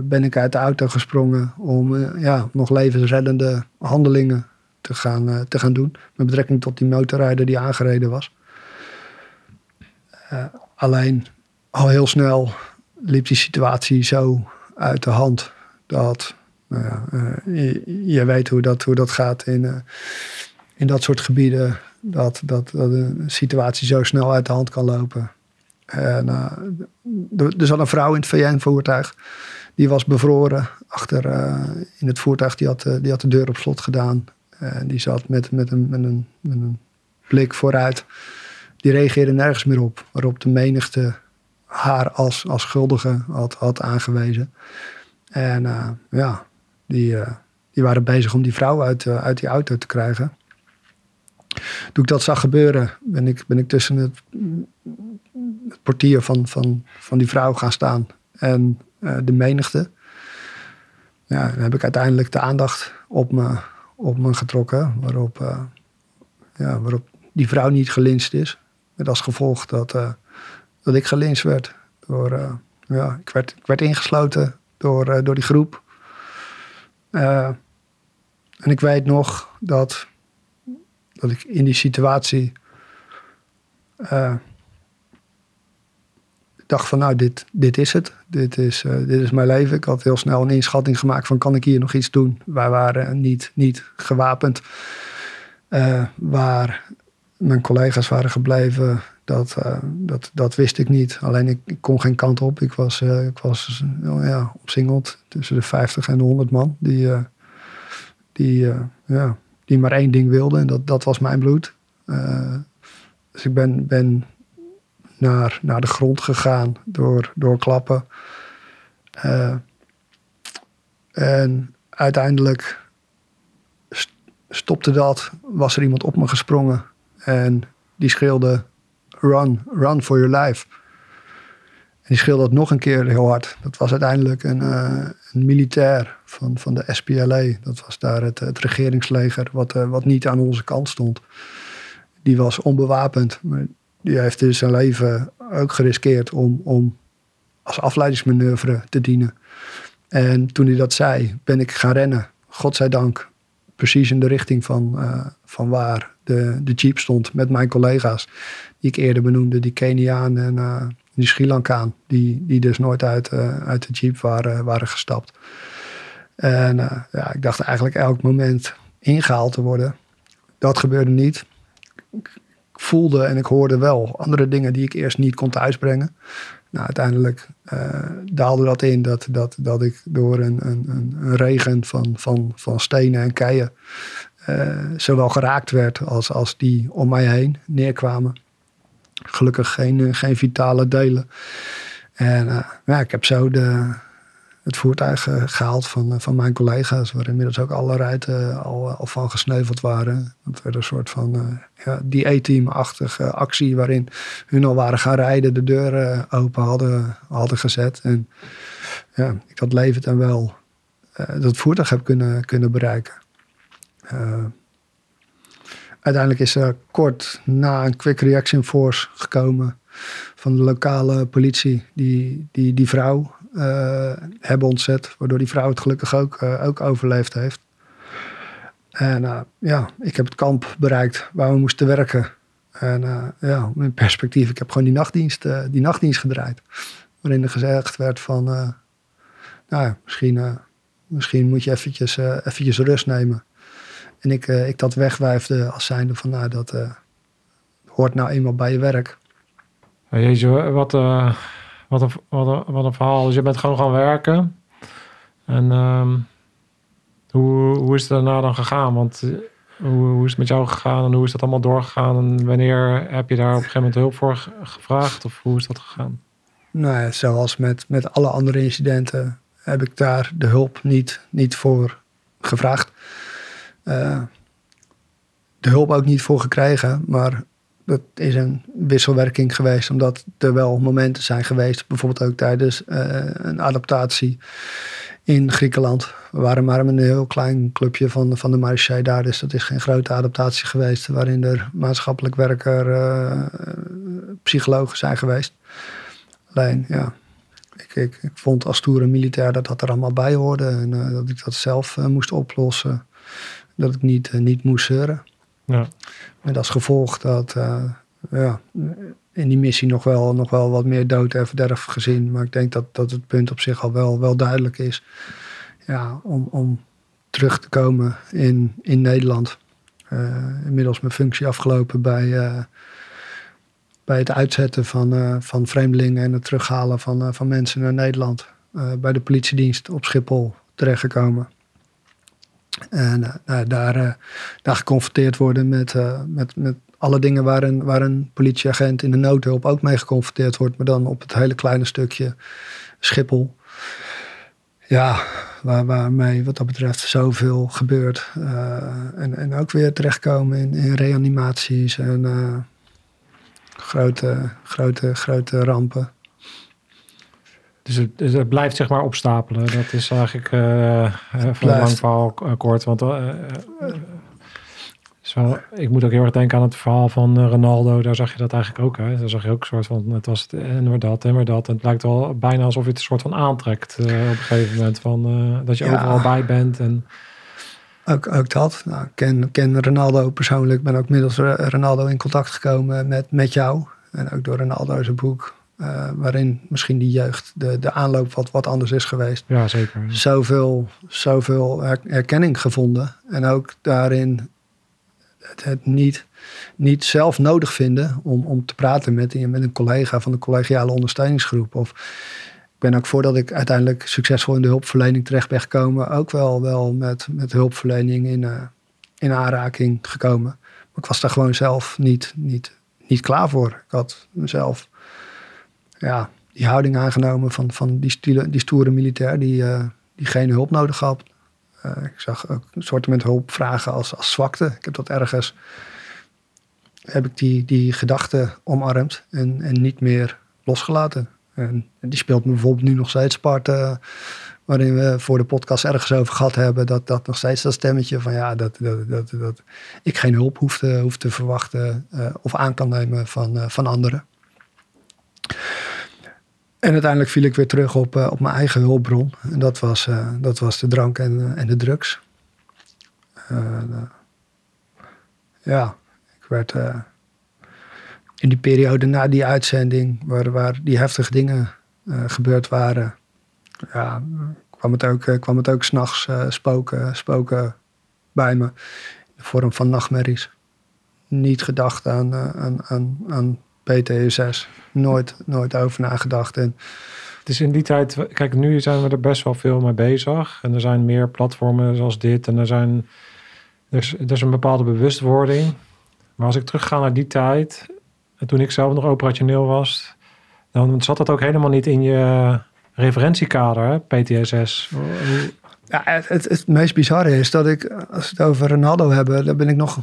ben ik uit de auto gesprongen om ja, nog levensreddende handelingen te gaan, te gaan doen. Met betrekking tot die motorrijder die aangereden was. alleen al heel snel liep die situatie zo uit de hand dat nou ja, je, je, weet hoe dat, hoe dat gaat in, in dat soort gebieden dat, dat, een situatie zo snel uit de hand kan lopen. En, uh, er zat een vrouw in het VN-voertuig. Die was bevroren achter in het voertuig. Die had, die had de deur op slot gedaan. En die zat met, met, een, met, een, blik vooruit. Die reageerde nergens meer op. Waarop de menigte haar als, als schuldige had, had aangewezen. En ja, die, die waren bezig om die vrouw uit, uit die auto te krijgen. Toen ik dat zag gebeuren, ben ik, ben ik tussen het, het portier van, van, van die vrouw gaan staan en de menigte. Ja, dan heb ik uiteindelijk de aandacht op me, op me getrokken, waarop, uh, ja, waarop die vrouw niet gelinst is. Met als gevolg dat, uh, dat ik gelinst werd. Door, ja, ik, werd, ik werd ingesloten door, door die groep. en ik weet nog dat dat ik in die situatie dacht van nou, dit, dit is het. Dit is, uh, dit is mijn leven. Ik had heel snel een inschatting gemaakt van kan ik hier nog iets doen. Wij waren niet, niet gewapend. Uh, waar mijn collega's waren gebleven, dat, dat, dat wist ik niet. Alleen ik, ik kon geen kant op. Ik was, ik was ja, omsingeld tussen de 50 en de 100 man. Die, die ja, die maar één ding wilde en dat, dat was mijn bloed. Dus ik ben, ben naar, naar de grond gegaan door, klappen. Uh, en uiteindelijk stopte dat, was er iemand op me gesprongen en die schreeuwde: Run, run for your life. En die schreeuwde dat nog een keer heel hard. Dat was uiteindelijk een, uh, een militair van, van de SPLA. Dat was daar het, het regeringsleger, wat, uh, wat niet aan onze kant stond. Die was onbewapend, maar die heeft dus zijn leven ook geriskeerd om, om als afleidingsmanoeuvre te dienen. En toen hij dat zei, ben ik gaan rennen. Godzijdank precies in de richting van, uh, van waar de, de jeep stond met mijn collega's. Die ik eerder benoemde, die Keniaan en uh, die Sri Lankaan. Die, die dus nooit uit, uh, uit de jeep waren, waren gestapt. En ja, ik dacht eigenlijk elk moment ingehaald te worden. Dat gebeurde niet. Voelde en ik hoorde wel andere dingen die ik eerst niet kon thuisbrengen. Nou, uiteindelijk uh, daalde dat in dat, dat, dat ik door een, een, een regen van, van, van stenen en keien uh, zowel geraakt werd als, als die om mij heen neerkwamen. Gelukkig geen, geen vitale delen. En ja, ik heb zo de, het voertuig gehaald van, van mijn collega's, waar inmiddels ook alle ruiten al, al van gesneuveld waren. Dat werd een soort van ja, die E-team-achtige actie waarin hun al waren gaan rijden, de deuren open hadden, hadden gezet. En ja, ik had levend en wel dat voertuig heb kunnen, kunnen bereiken. Uiteindelijk is er kort na een quick reaction force gekomen van de lokale politie. Die, die, die vrouw hebben ontzet. Waardoor die vrouw het gelukkig ook, uh, ook overleefd heeft. En uh, ja, ik heb het kamp bereikt waar we moesten werken. En ja, in perspectief, ik heb gewoon die nachtdienst, die nachtdienst gedraaid. Waarin er gezegd werd van, nou ja, misschien, misschien moet je eventjes, eventjes rust nemen. En ik, ik dat wegwijfde als zijnde van, nou, dat hoort nou eenmaal bij je werk. Jezus, wat, wat een, wat, een, wat een verhaal. Dus je bent gewoon gaan werken. En um, hoe, hoe is het daarna dan gegaan? Want hoe, hoe is het met jou gegaan en hoe is dat allemaal doorgegaan? En wanneer heb je daar op een gegeven moment hulp voor gevraagd? Of hoe is dat gegaan? Nou ja, zoals met, met alle andere incidenten heb ik daar de hulp niet, niet voor gevraagd. Uh, de hulp ook niet voor gekregen, maar dat is een wisselwerking geweest, omdat er wel momenten zijn geweest, bijvoorbeeld ook tijdens uh, een adaptatie in Griekenland. We waren maar een heel klein clubje van, van de Marseille daar, dus dat is geen grote adaptatie geweest, waarin er maatschappelijk werker, uh, psychologen zijn geweest. Alleen, ja, ik, ik, vond als toere militair dat dat er allemaal bij hoorde en uh, dat ik dat zelf moest oplossen. Dat ik niet, niet moest zeuren. Ja. Met als gevolg dat uh, ja, in die missie nog wel, nog wel wat meer dood en verderf gezien. Maar ik denk dat, dat het punt op zich al wel, wel duidelijk is. Ja, om, om terug te komen in, in Nederland. Uh, inmiddels mijn functie afgelopen bij, uh, bij het uitzetten van, van vreemdelingen en het terughalen van, van mensen naar Nederland. bij de politiedienst op Schiphol terechtgekomen. En uh, nou, daar, uh, daar geconfronteerd worden met, uh, met, met alle dingen waar een, waar een politieagent in de noodhulp ook mee geconfronteerd wordt, maar dan op het hele kleine stukje Schiphol. Ja, waar, waarmee wat dat betreft zoveel gebeurt. en, en ook weer terechtkomen in, in reanimaties en grote, grote, grote rampen. Dus het, het, blijft zeg maar opstapelen. Dat is eigenlijk uh, van een lang verhaal kort. Want uh, zo, ik moet ook heel erg denken aan het verhaal van Ronaldo. Daar zag je dat eigenlijk ook. Hè? Daar zag je ook een soort van, het was het en weer dat en weer dat. En het lijkt wel bijna alsof je het een soort van aantrekt uh, op een gegeven moment. Van, dat je ja. overal bij bent. En... Ook, ook dat. Nou, ik ken, ken Ronaldo persoonlijk. ben ook middels Ronaldo in contact gekomen met, met jou. En ook door Ronaldo zijn boek uh, waarin misschien die jeugd, de, de aanloop wat, wat anders is geweest. Ja, zeker. Zoveel, zoveel erkenning gevonden. En ook daarin het, het, niet, niet zelf nodig vinden om, om te praten met, met een collega van de collegiale ondersteuningsgroep. Of ik ben ook voordat ik uiteindelijk succesvol in de hulpverlening terecht ben gekomen, ook wel, wel met, met hulpverlening in, uh, in aanraking gekomen. Maar ik was daar gewoon zelf niet, niet, niet klaar voor. Ik had mezelf ja, die houding aangenomen van, van die, die stoere militair die, uh, die geen hulp nodig had. Eh, ik zag ook een soort met hulp vragen als, als zwakte. Ik heb dat ergens, heb ik die, die gedachte omarmd en, en niet meer losgelaten. En, die speelt me bijvoorbeeld nu nog steeds part, uh, waarin we voor de podcast ergens over gehad hebben, dat, dat nog steeds dat stemmetje van ja, dat, dat, dat, dat ik geen hulp hoef te, hoef te verwachten of aan kan nemen van, van anderen. En uiteindelijk viel ik weer terug op, op mijn eigen hulpbron. En dat was, dat was de drank en, en de drugs. ja, ik werd in die periode na die uitzending, waar, waar die heftige dingen gebeurd waren, ja, kwam het ook, kwam het ook s'nachts uh, spoken, spoken bij me. In de vorm van nachtmerries. Niet gedacht aan, aan, aan, aan PTSS. Nooit, nooit over nagedacht. En, het is in die tijd, kijk, nu zijn we er best wel veel mee bezig. En er zijn meer platformen zoals dit. En er, zijn, er, is, er is een bepaalde bewustwording. Maar als ik terugga naar die tijd, en toen ik zelf nog operationeel was, dan zat dat ook helemaal niet in je referentiekader, PTSS. Ja, het, het, het, meest bizarre is dat ik, als we het over Ronaldo hebben, daar ben ik nog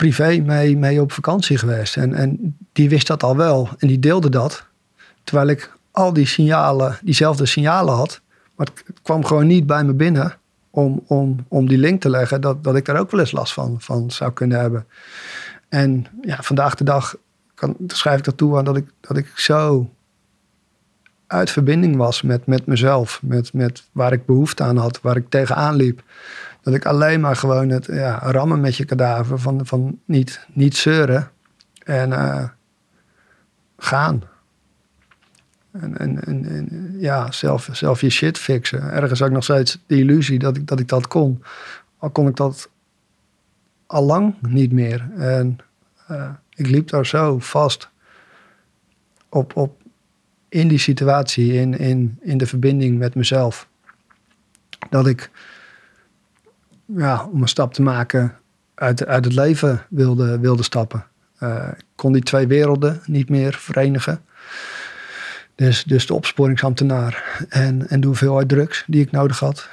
privé mee, mee op vakantie geweest. En, en die wist dat al wel en die deelde dat. Terwijl ik al die signalen, diezelfde signalen had. Maar het kwam gewoon niet bij me binnen om, om, om die link te leggen dat, dat ik daar ook wel eens last van, van zou kunnen hebben. En ja, vandaag de dag kan, schrijf ik dat toe aan dat ik, dat ik zo uit verbinding was met, met mezelf. Met, met waar ik behoefte aan had, waar ik tegenaan liep. Dat ik alleen maar gewoon het ja, rammen met je kadaver van, van niet, niet zeuren en uh, gaan. En, en, en, ja, zelf, zelf je shit fixen. Ergens had ik nog steeds de illusie dat ik dat, ik dat kon. Al kon ik dat al lang niet meer. En uh, ik liep daar zo vast op, op in die situatie, in, in, in de verbinding met mezelf. Dat ik, ja, om een stap te maken, uit, uit het leven wilde, wilde stappen. Uh, kon die twee werelden niet meer verenigen. Dus, dus de opsporingsambtenaar en, en de hoeveelheid drugs die ik nodig had.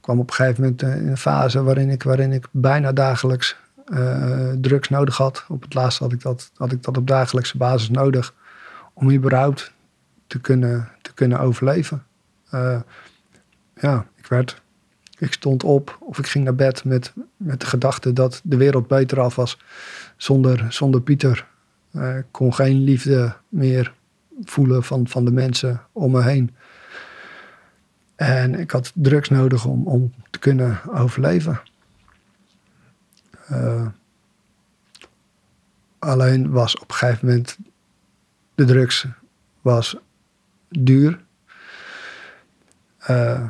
Kwam op een gegeven moment in een fase waarin ik, waarin ik bijna dagelijks uh, drugs nodig had. Op het laatste had ik, dat, had ik dat op dagelijkse basis nodig om überhaupt te kunnen, te kunnen overleven. Ja, ik werd, ik stond op of ik ging naar bed met, met de gedachte dat de wereld beter af was zonder, zonder Pieter. Ik kon geen liefde meer voelen van, van de mensen om me heen. En ik had drugs nodig om, om te kunnen overleven. Uh, alleen was op een gegeven moment de drugs was duur. Uh,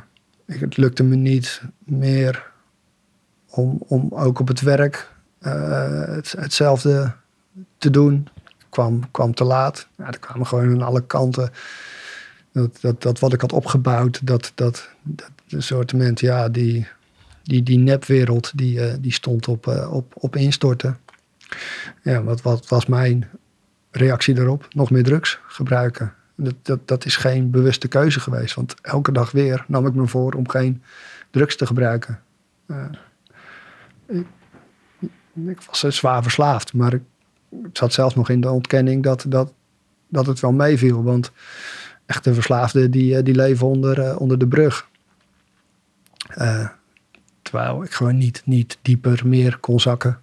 het lukte me niet meer om, om ook op het werk het, hetzelfde te doen. Kwam, kwam te laat. Ja, er kwamen gewoon aan alle kanten. Dat, dat, dat wat ik had opgebouwd, dat, dat, dat soortement, ja, die, die, die nepwereld die, uh, die stond op, uh, op, op instorten. Ja, wat, wat was mijn reactie daarop? Nog meer drugs gebruiken. Dat, dat, is geen bewuste keuze geweest. Want elke dag weer nam ik me voor om geen drugs te gebruiken. Uh, ik, ik, was zwaar verslaafd. Maar ik, zat zelfs nog in de ontkenning dat, dat, dat het wel meeviel. Want echte verslaafden die, die leven onder, onder de brug. Uh, Terwijl ik gewoon niet, niet dieper meer kon zakken.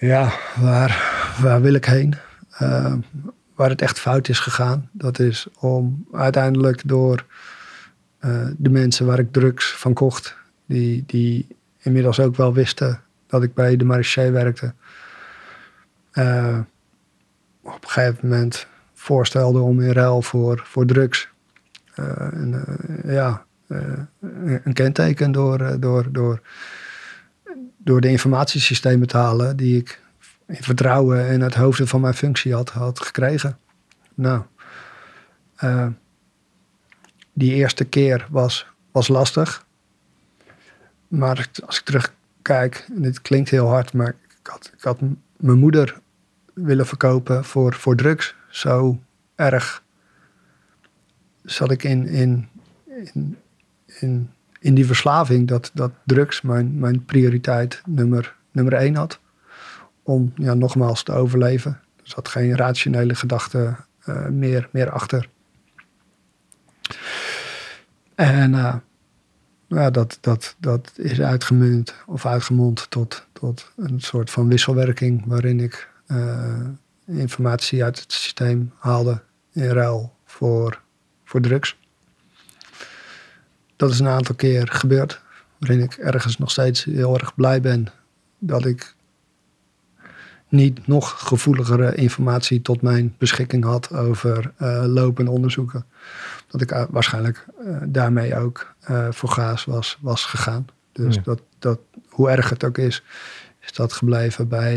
Ja, waar, waar wil ik heen? Uh, waar het echt fout is gegaan, dat is om uiteindelijk door uh, de mensen waar ik drugs van kocht, die, die inmiddels ook wel wisten dat ik bij de marché werkte, op een gegeven moment voorstelde om in ruil voor, voor drugs eh, eh, ja, eh, een kenteken door, door, door, door de informatiesystemen te halen die ik vertrouwen en het hoofden van mijn functie had, had gekregen. Nou, die eerste keer was, was lastig. Maar als ik terugkijk, en dit klinkt heel hard, maar ik had, ik had mijn moeder willen verkopen voor, voor drugs. Zo erg zat ik in, in, in, in, in die verslaving dat, dat drugs mijn, mijn prioriteit nummer, nummer één had. Om ja, nogmaals te overleven. Er zat geen rationele gedachte uh, meer, meer achter. En uh, ja, dat, dat, dat is uitgemunt of uitgemond tot, tot een soort van wisselwerking waarin ik uh, informatie uit het systeem haalde in ruil voor, voor drugs. Dat is een aantal keer gebeurd, waarin ik ergens nog steeds heel erg blij ben dat ik niet nog gevoeligere informatie tot mijn beschikking had over uh, lopende onderzoeken. Dat ik uh, waarschijnlijk uh, daarmee ook voor gaas was, was gegaan. Dus ja. dat, dat, hoe erg het ook is, is dat gebleven bij,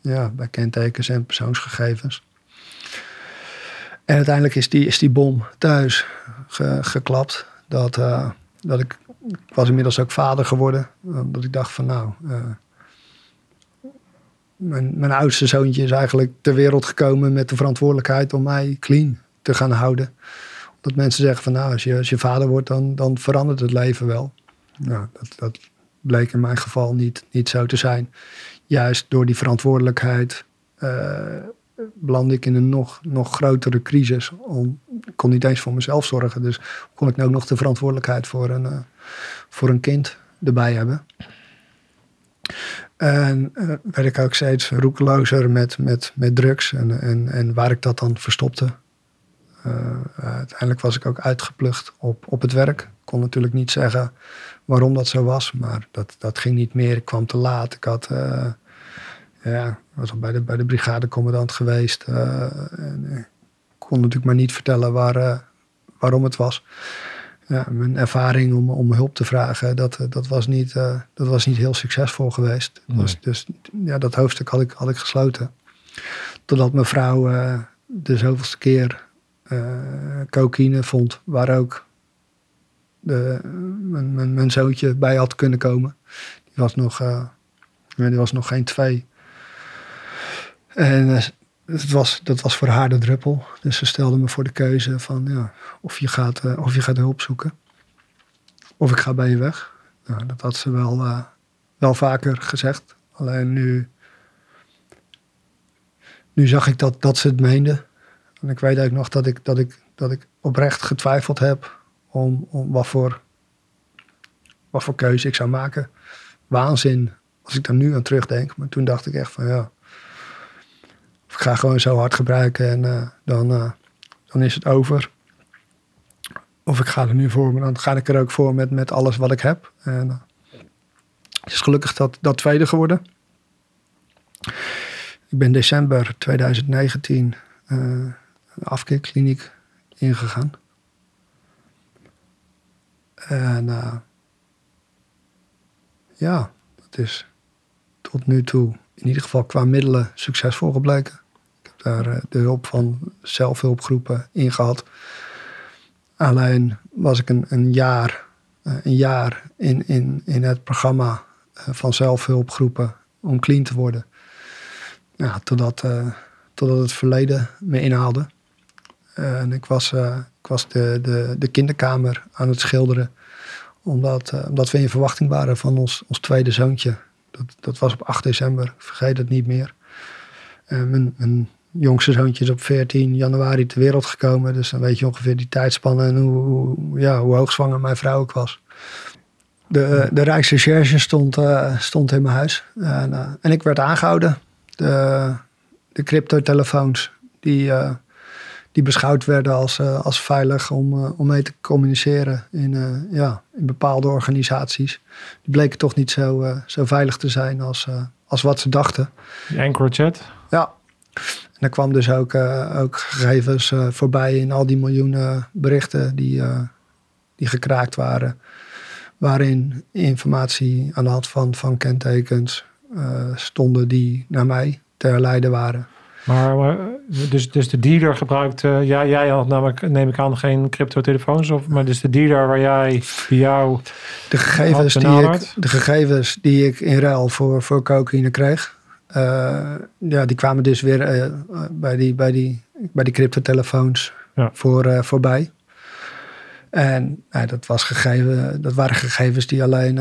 ja, bij kentekens en persoonsgegevens. En uiteindelijk is die, is die bom thuis ge, geklapt. Dat, dat ik, ik was inmiddels ook vader geworden. Dat ik dacht van nou mijn, mijn oudste zoontje is eigenlijk ter wereld gekomen met de verantwoordelijkheid om mij clean te gaan houden. Dat mensen zeggen van nou, als je, als je vader wordt, dan, dan verandert het leven wel. Nou, dat, dat bleek in mijn geval niet, niet zo te zijn. Juist door die verantwoordelijkheid uh, ik in een nog, nog grotere crisis. Om, ik kon niet eens voor mezelf zorgen. Dus kon ik ook nog de verantwoordelijkheid voor een, uh, voor een kind erbij hebben. En uh, werd ik ook steeds roekelozer met, met, met drugs en, en, en waar ik dat dan verstopte. Uh, uiteindelijk was ik ook uitgeplucht op, op het werk. Ik kon natuurlijk niet zeggen waarom dat zo was, maar dat, dat ging niet meer. Ik kwam te laat. Ik had, uh, ja, was al bij de, bij de brigadecommandant geweest. en ik kon natuurlijk maar niet vertellen waar, waarom het was ja, mijn ervaring om, om hulp te vragen, dat, dat, was, niet, uh, dat was niet heel succesvol geweest. Nee. Dus, dus ja, dat hoofdstuk had ik, had ik gesloten. Totdat mijn vrouw uh, de zoveelste keer uh, cocaïne vond, waar ook de, mijn, mijn, mijn, zoontje bij had kunnen komen. Die was nog, die was nog geen twee. En het was, dat was voor haar de druppel. Dus ze stelde me voor de keuze van ja, of, je gaat, uh, of je gaat hulp zoeken. Of ik ga bij je weg. Nou, dat had ze wel, uh, wel vaker gezegd. Alleen nu, nu zag ik dat, dat ze het meende. En ik weet ook nog dat ik, dat ik, dat ik oprecht getwijfeld heb om, om wat, voor, wat voor keuze ik zou maken. Waanzin als ik daar nu aan terugdenk. Maar toen dacht ik echt van ja ga gewoon zo hard gebruiken en uh, dan, uh, dan is het over. Of ik ga er nu voor, maar dan ga ik er ook voor met, met alles wat ik heb. En, uh, het is gelukkig dat, dat tweede geworden. Ik ben december 2019 een afkeerkliniek ingegaan. En ja, dat is tot nu toe in ieder geval qua middelen succesvol gebleken. Ik heb daar eh, de hulp van zelfhulpgroepen in gehad. Alleen was ik een, een jaar, eh, een jaar in, in, in het programma eh, van zelfhulpgroepen om clean te worden. Totdat, totdat het verleden me inhaalde. en ik was, ik was de, de, de kinderkamer aan het schilderen. Omdat, omdat we in verwachting waren van ons, ons tweede zoontje. Dat, dat was op 8 december, vergeet het niet meer. Uh, mijn, mijn, jongste zoontje is op 14 januari ter wereld gekomen. Dus dan weet je ongeveer die tijdspannen en hoe, hoe ja, hoe hoogzwanger mijn vrouw ook was. De, de Rijksrecherche stond, uh, stond in mijn huis. En, en ik werd aangehouden. De, de cryptotelefoons die, die beschouwd werden als, als veilig om, om mee te communiceren in, ja, in bepaalde organisaties. Die bleken toch niet zo, zo veilig te zijn als, als wat ze dachten. EncroChat? Ja. En er kwam dus ook, ook gegevens voorbij in al die miljoenen berichten die, die gekraakt waren. Waarin informatie aan de hand van, van kentekens stonden die naar mij te herleiden waren. Maar, maar, dus, dus de dealer gebruikt, uh, ja, jij had namelijk, neem ik aan, geen crypto-telefoons, of, maar dus de dealer waar jij bij jou. De gegevens, die ik, de gegevens die ik in ruil voor, voor cocaïne kreeg, uh, ja, die kwamen dus weer uh, bij die, bij die, bij die crypto-telefoons ja. voor, voorbij. En dat, was gegeven, dat waren gegevens die alleen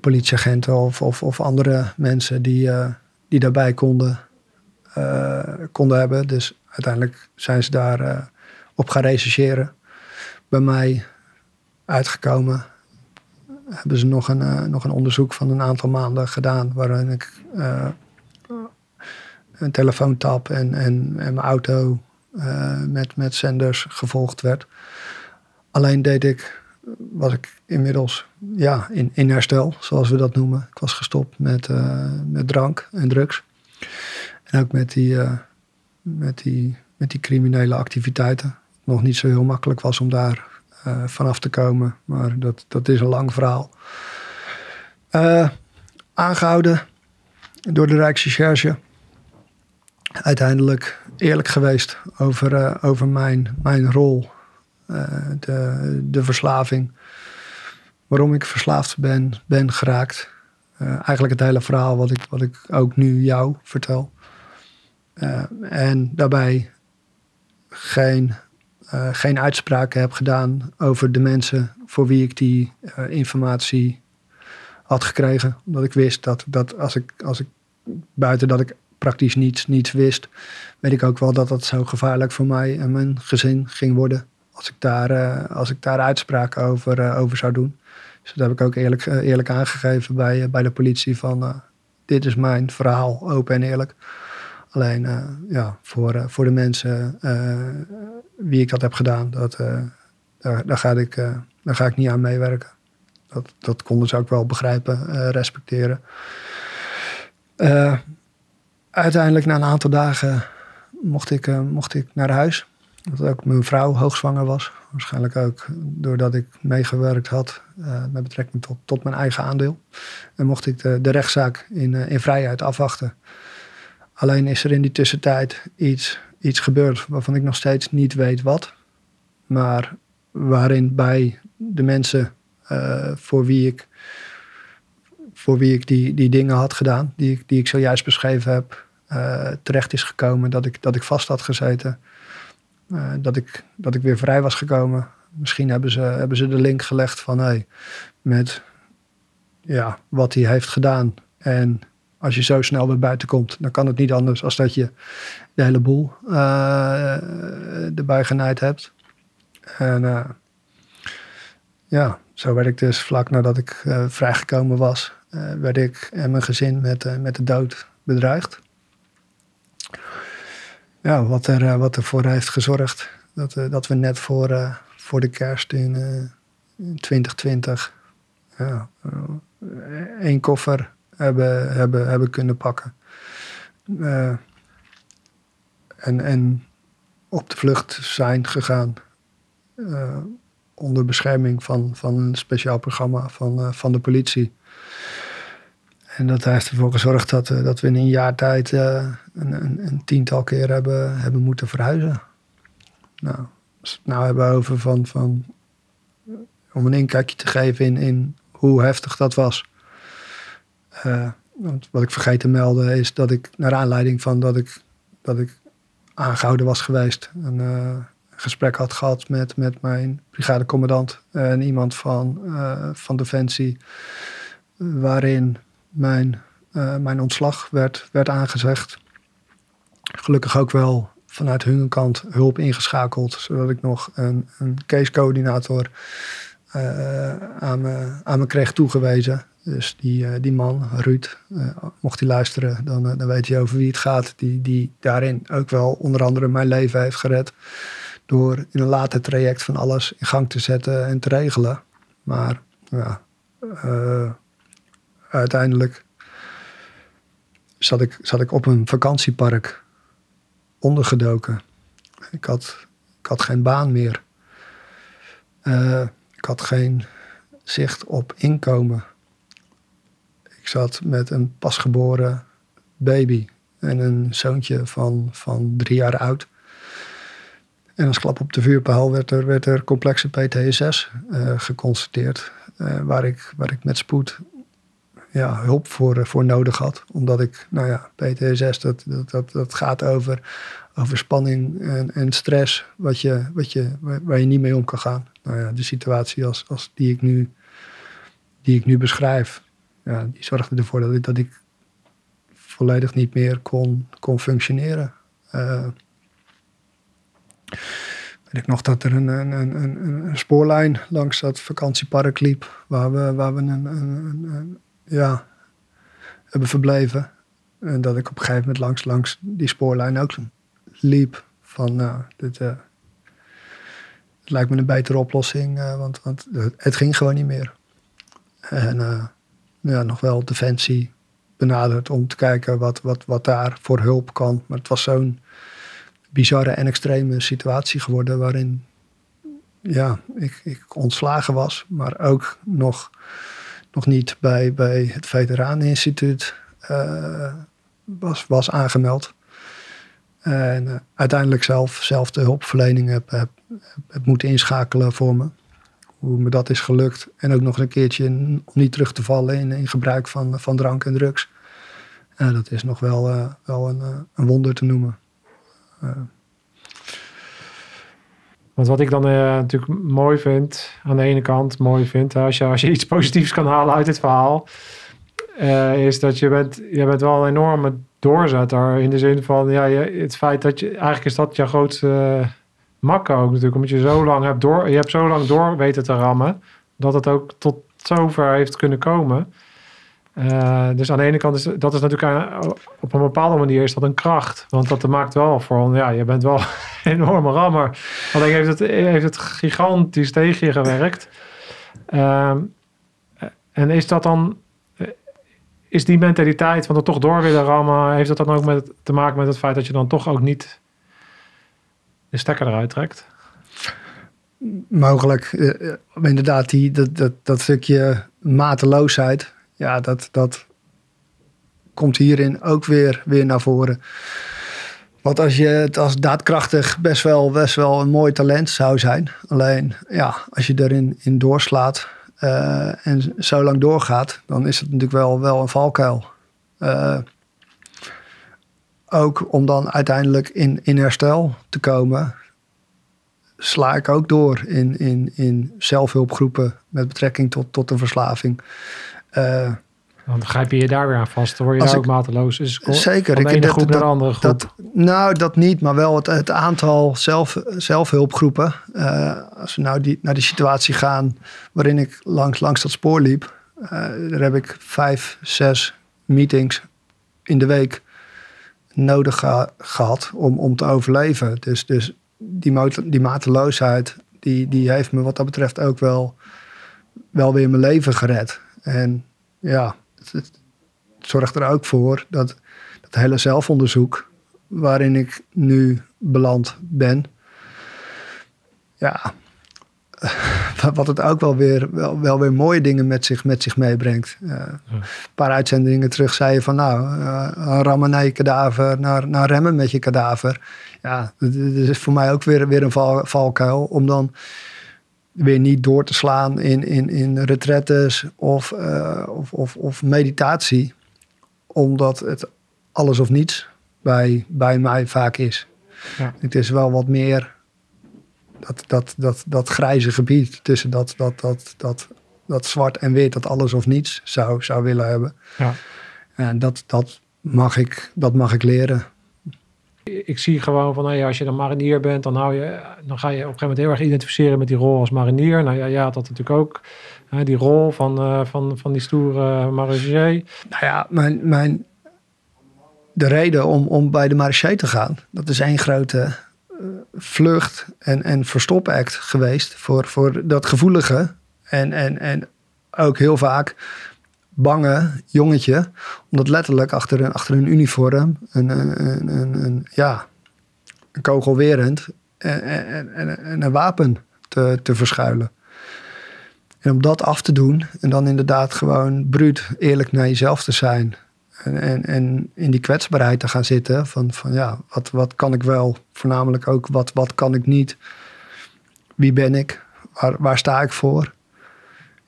politieagenten of, of, of, andere mensen die, die daarbij konden, konden hebben. Dus uiteindelijk zijn ze daar op gaan rechercheren. Bij mij uitgekomen hebben ze nog een, nog een onderzoek van een aantal maanden gedaan. Waarin ik een telefoontap en, en, en mijn auto met, met zenders gevolgd werd. Alleen deed ik, was ik inmiddels ja, in, in herstel, zoals we dat noemen. Ik was gestopt met, met drank en drugs. Ook met die, uh, met, die, met die criminele activiteiten. Nog niet zo heel makkelijk was om daar uh, vanaf te komen. Maar dat, dat is een lang verhaal. aangehouden door de Rijksrecherche. Uiteindelijk eerlijk geweest over, over mijn, mijn rol eh, de, de verslaving. Waarom ik verslaafd ben, ben geraakt. Eh, eigenlijk het hele verhaal wat ik, wat ik ook nu jou vertel. Eh, en daarbij geen, geen uitspraken heb gedaan over de mensen voor wie ik die informatie had gekregen. Omdat ik wist dat, dat als, ik, als ik buiten dat ik praktisch niets, niets wist, weet ik ook wel dat dat zo gevaarlijk voor mij en mijn gezin ging worden als ik daar, als ik daar uitspraken over, over zou doen. Dus dat heb ik ook eerlijk, eerlijk aangegeven bij, bij de politie van dit is mijn verhaal, open en eerlijk. Alleen ja, voor, voor de mensen wie ik dat heb gedaan, dat, daar, daar, ga ik, daar ga ik niet aan meewerken. Dat, dat konden ze ook wel begrijpen, respecteren. uiteindelijk na een aantal dagen mocht ik, mocht ik naar huis. Dat ook mijn vrouw hoogzwanger was. Waarschijnlijk ook doordat ik meegewerkt had met betrekking tot, tot mijn eigen aandeel. En mocht ik de, de rechtszaak in, in vrijheid afwachten. Alleen is er in die tussentijd iets, iets gebeurd waarvan ik nog steeds niet weet wat. Maar waarin bij de mensen uh, voor wie ik, voor wie ik die, die dingen had gedaan, die, ik, die ik zojuist beschreven heb, terecht is gekomen dat ik, dat ik vast had gezeten uh, dat, ik, dat ik weer vrij was gekomen. Misschien hebben ze, hebben ze de link gelegd van hey, met ja, wat hij heeft gedaan. En als je zo snel weer buiten komt, dan kan het niet anders als dat je de hele boel uh, erbij genaaid hebt. En uh, ja, zo werd ik dus vlak nadat ik vrijgekomen was, werd ik en mijn gezin met, met de dood bedreigd ja, wat, er, wat ervoor heeft gezorgd dat, dat we net voor, voor de kerst in, in 2020 ja, één koffer hebben, hebben, hebben kunnen pakken. en, en op de vlucht zijn gegaan. onder bescherming van, van een speciaal programma van, van de politie. En dat heeft ervoor gezorgd dat, dat we in een jaar tijd een, een, een, tiental keer hebben, hebben moeten verhuizen. Nou, als we het nou hebben over van, van om een inkijkje te geven in, in hoe heftig dat was. Uh, want wat ik vergeet te melden is dat ik, naar aanleiding van dat ik, dat ik aangehouden was geweest, een, een gesprek had gehad met, met mijn brigadecommandant en iemand van, van Defensie, waarin mijn, mijn ontslag werd, werd aangezegd. Gelukkig ook wel vanuit hun kant hulp ingeschakeld, zodat ik nog een, een casecoördinator aan, me, aan me kreeg toegewezen. Dus die, uh, die man, Ruud, mocht hij luisteren, dan, dan weet hij over wie het gaat. Die, die daarin ook wel onder andere mijn leven heeft gered. Door in een later traject van alles in gang te zetten en te regelen. Maar ja, uiteindelijk zat ik, zat ik op een vakantiepark ondergedoken. Ik had, ik had geen baan meer. Ik had geen zicht op inkomen. Ik zat met een pasgeboren baby en een zoontje van, van drie jaar oud. En als klap op de vuurpaal werd er, werd er complexe PTSS uh, geconstateerd. Uh, waar, ik, waar ik met spoed ja, hulp voor, eh, voor nodig had. Omdat ik, nou ja, PTSS, dat, dat, dat, dat gaat over over spanning en, en stress wat je, wat je, waar, waar je niet mee om kan gaan. Nou ja, de situatie als, als die, ik nu, die ik nu beschrijf, ja, die zorgde ervoor dat ik, dat ik volledig niet meer kon, kon functioneren. Eh, weet ik nog dat er een, een, een, een, spoorlijn langs dat vakantiepark liep, waar we, waar we een, een, ja, hebben verbleven. En dat ik op een gegeven moment langs, langs die spoorlijn ook liep. Van, nou, dit, uh, het lijkt me een betere oplossing, uh, want, want het ging gewoon niet meer. En uh, ja, nog wel Defensie benaderd om te kijken wat, wat, wat daar voor hulp kan. Maar het was zo'n bizarre en extreme situatie geworden waarin ja, ik, ik ontslagen was, maar ook nog, nog niet bij, bij het Veteraneninstituut uh, was, was aangemeld. En uh, uiteindelijk zelf, zelf de hulpverlening heb, heb, heb, moeten inschakelen voor me. Hoe me dat is gelukt. En ook nog een keertje om niet terug te vallen in, in gebruik van, van drank en drugs. Uh, dat is nog wel, uh, wel een, een wonder te noemen. Want wat ik dan natuurlijk mooi vind, aan de ene kant mooi vind, als je, als je iets positiefs kan halen uit dit verhaal, is dat je bent, je bent wel een enorme doorzetter. In de zin van, ja, het feit dat je, eigenlijk is dat je grootste makker ook natuurlijk, omdat je zo lang hebt door, je hebt zo lang door weten te rammen, dat het ook tot zover heeft kunnen komen. Uh, dus aan de ene kant is dat is natuurlijk op een bepaalde manier is dat een kracht. Want dat maakt wel voor, ja, je bent wel *laughs* een enorme rammer. Alleen heeft het, heeft het gigantisch tegen je gewerkt. Uh, en is dat dan, is die mentaliteit van er toch door willen rammen, heeft dat dan ook met, te maken met het feit dat je dan toch ook niet de stekker eruit trekt? Mogelijk. Uh, inderdaad, die, dat, dat, dat stukje mateloosheid ja, dat, dat komt hierin ook weer, weer naar voren. Want als je het als daadkrachtig best wel, best wel een mooi talent zou zijn. Alleen ja, als je erin in doorslaat uh, en zo lang doorgaat, dan is het natuurlijk wel, wel een valkuil. Ook om dan uiteindelijk in, in herstel te komen, sla ik ook door in, in, in zelfhulpgroepen met betrekking tot, tot een verslaving. Uh, dan grijp je je daar weer aan vast. Dan word je daar ook mateloos. Dus zeker. Van de ene groep naar de andere groep. Dat, nou, dat niet. Maar wel het, het aantal zelf, zelfhulpgroepen. Uh, als we nou die, naar die situatie gaan waarin ik langs, langs dat spoor liep. Uh, daar heb ik vijf, zes meetings in de week nodig ge gehad om, om te overleven. Dus, dus die, die mateloosheid, die, die heeft me wat dat betreft ook wel, wel weer mijn leven gered. En ja, het, zorgt er ook voor dat dat hele zelfonderzoek waarin ik nu beland ben, ja, *laughs* wat het ook wel weer, wel, wel weer mooie dingen met zich, met zich meebrengt. Uh, Een paar uitzendingen terug zei je van nou, uh, rammen naar je kadaver, naar, naar remmen met je kadaver. Ja, dat, is voor mij ook weer, weer een val, valkuil om dan weer niet door te slaan in, in, in retretes of, uh, of, of, of, meditatie. Omdat het alles of niets bij, bij mij vaak is. Ja. Het is wel wat meer dat, dat, dat, dat grijze gebied tussen dat, dat, dat, dat, dat zwart en wit, dat alles of niets zou, zou willen hebben. Ja. En dat, dat, mag ik, dat mag ik leren ik zie gewoon van, hey, als je dan marinier bent, dan, hou je, dan ga je op een gegeven moment heel erg identificeren met die rol als marinier. Nou ja, ja dat natuurlijk ook. Hè, die rol van, uh, van, van die stoere marinier. Nou ja, mijn, mijn, de reden om, om bij de marinier te gaan, dat is één grote vlucht en, en verstopact geweest voor, voor dat gevoelige. En, en, en ook heel vaak bange jongetje. Omdat letterlijk achter een, achter een uniform een, een, een, een ja, een kogelwerend en, en, en, en, een wapen te, te verschuilen. En om dat af te doen en dan inderdaad gewoon bruut eerlijk naar jezelf te zijn. En, en, in die kwetsbaarheid te gaan zitten van, van ja, wat, wat kan ik wel? Voornamelijk ook wat, wat kan ik niet? Wie ben ik? Waar, waar sta ik voor?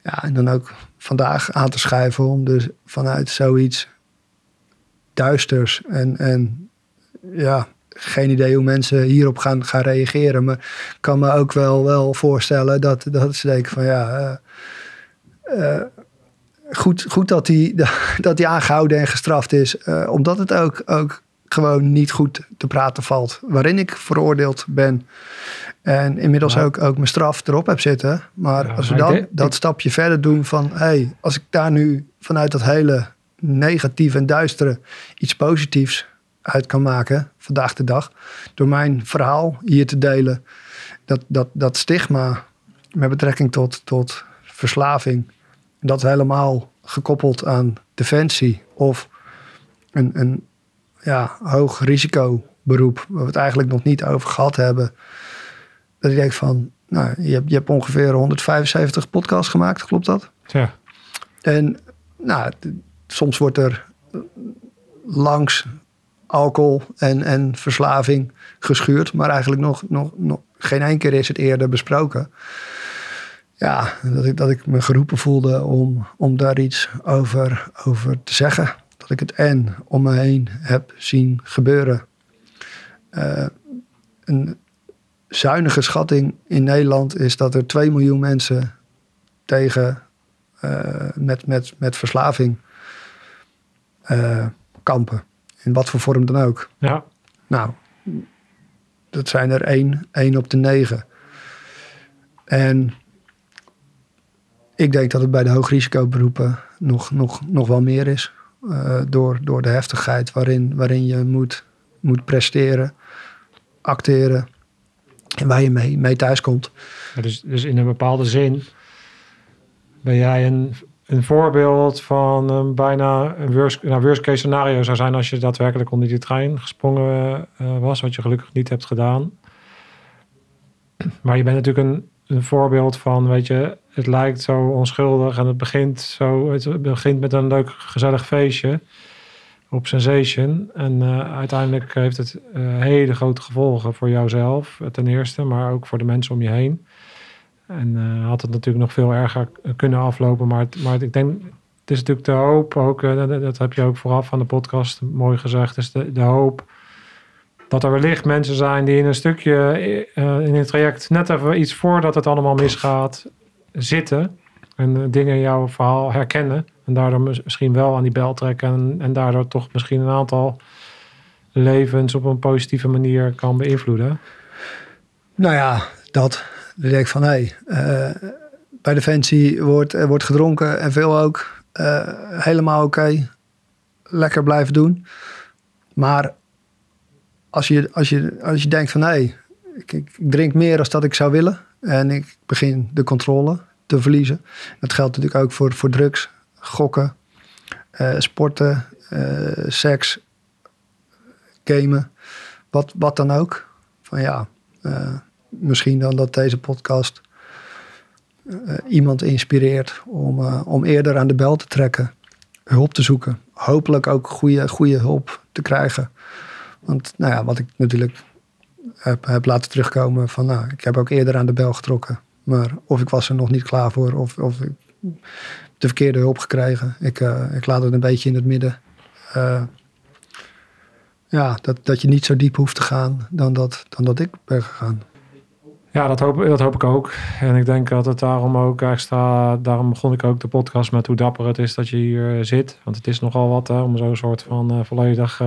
Ja, en dan ook vandaag aan te schuiven om dus vanuit zoiets duisters en, en ja, geen idee hoe mensen hierop gaan, gaan reageren. Maar ik kan me ook wel, wel voorstellen dat, dat ze denken van ja. Uh, goed, goed dat hij *laughs* dat hij aangehouden en gestraft is. Uh, omdat het ook, ook gewoon niet goed te praten valt. Waarin ik veroordeeld ben. En inmiddels ook, ook mijn straf erop heb zitten. Maar als we dan dat stapje verder doen van... hey, als ik daar nu vanuit dat hele negatief en duistere iets positiefs uit kan maken vandaag de dag. Door mijn verhaal hier te delen. Dat, dat, dat stigma met betrekking tot, tot verslaving. Dat helemaal gekoppeld aan defensie of een, een ja, hoog risico beroep. Waar we het eigenlijk nog niet over gehad hebben. Dat ik denk van, nou, je hebt, je hebt ongeveer 175 podcasts gemaakt, klopt dat? Ja. En nou, soms wordt er langs alcohol en, en verslaving geschuurd. Maar eigenlijk nog, nog, nog geen één keer is het eerder besproken. Ja, dat ik, dat ik me geroepen voelde om, om daar iets over, over te zeggen. Dat ik het en om me heen heb zien gebeuren. Uh, een zuinige schatting in Nederland is dat er 2 miljoen mensen tegen uh, met, met, met verslaving uh, kampen. In wat voor vorm dan ook. Ja. Nou, dat zijn er één, één op de negen. En ik denk dat het bij de hoogrisicoberoepen nog, nog, nog wel meer is. Uh, door, door de heftigheid waarin, waarin je moet, moet presteren, acteren. En waar je mee, mee thuiskomt. dus, dus in een bepaalde zin ben jij een een voorbeeld van bijna een worst, nou, worst case scenario zou zijn als je daadwerkelijk onder die trein gesprongen uh, was, wat je gelukkig niet hebt gedaan. Maar je bent natuurlijk een, een, voorbeeld van, weet je, het lijkt zo onschuldig en het begint zo, het begint met een leuk gezellig feestje op Sensation. En uh, uiteindelijk heeft het uh, hele grote gevolgen voor jouzelf, ten eerste, maar ook voor de mensen om je heen. En uh, had het natuurlijk nog veel erger kunnen aflopen. Maar, maar ik denk, het is natuurlijk de hoop ook, dat, heb je ook vooraf van de podcast mooi gezegd, is de, de hoop dat er wellicht mensen zijn die in een stukje in het traject net even iets voordat het allemaal misgaat zitten. En dingen in jouw verhaal herkennen. En daardoor misschien wel aan die bel trekken. En, en daardoor toch misschien een aantal levens op een positieve manier kan beïnvloeden. Nou ja, dat. Dan denk ik van, hé, hey, uh, bij Defensie wordt, wordt gedronken en veel ook. Uh, helemaal oké. Lekker blijven doen. Maar als je, als je, als je denkt van, hé, hey, ik, ik, drink meer dan dat ik zou willen. En ik begin de controle te verliezen. Dat geldt natuurlijk ook voor, voor drugs, gokken, uh, sporten, seks, gamen. Wat, wat dan ook. Van ja, misschien dan dat deze podcast iemand inspireert om, om eerder aan de bel te trekken, hulp te zoeken. Hopelijk ook goede, goede hulp te krijgen. Want nou ja, wat ik natuurlijk heb, heb laten terugkomen van nou, ik heb ook eerder aan de bel getrokken. Maar of ik was er nog niet klaar voor of, of ik de verkeerde hulp gekregen. Ik, uh, ik laat het een beetje in het midden. ja, dat, dat je niet zo diep hoeft te gaan dan dat, dan dat ik ben gegaan. Ja, dat hoop, dat hoop ik ook. En ik denk dat het daarom ook extra... Daarom begon ik ook de podcast met hoe dapper het is dat je hier zit. Want het is nogal wat hè, om zo'n soort van volledig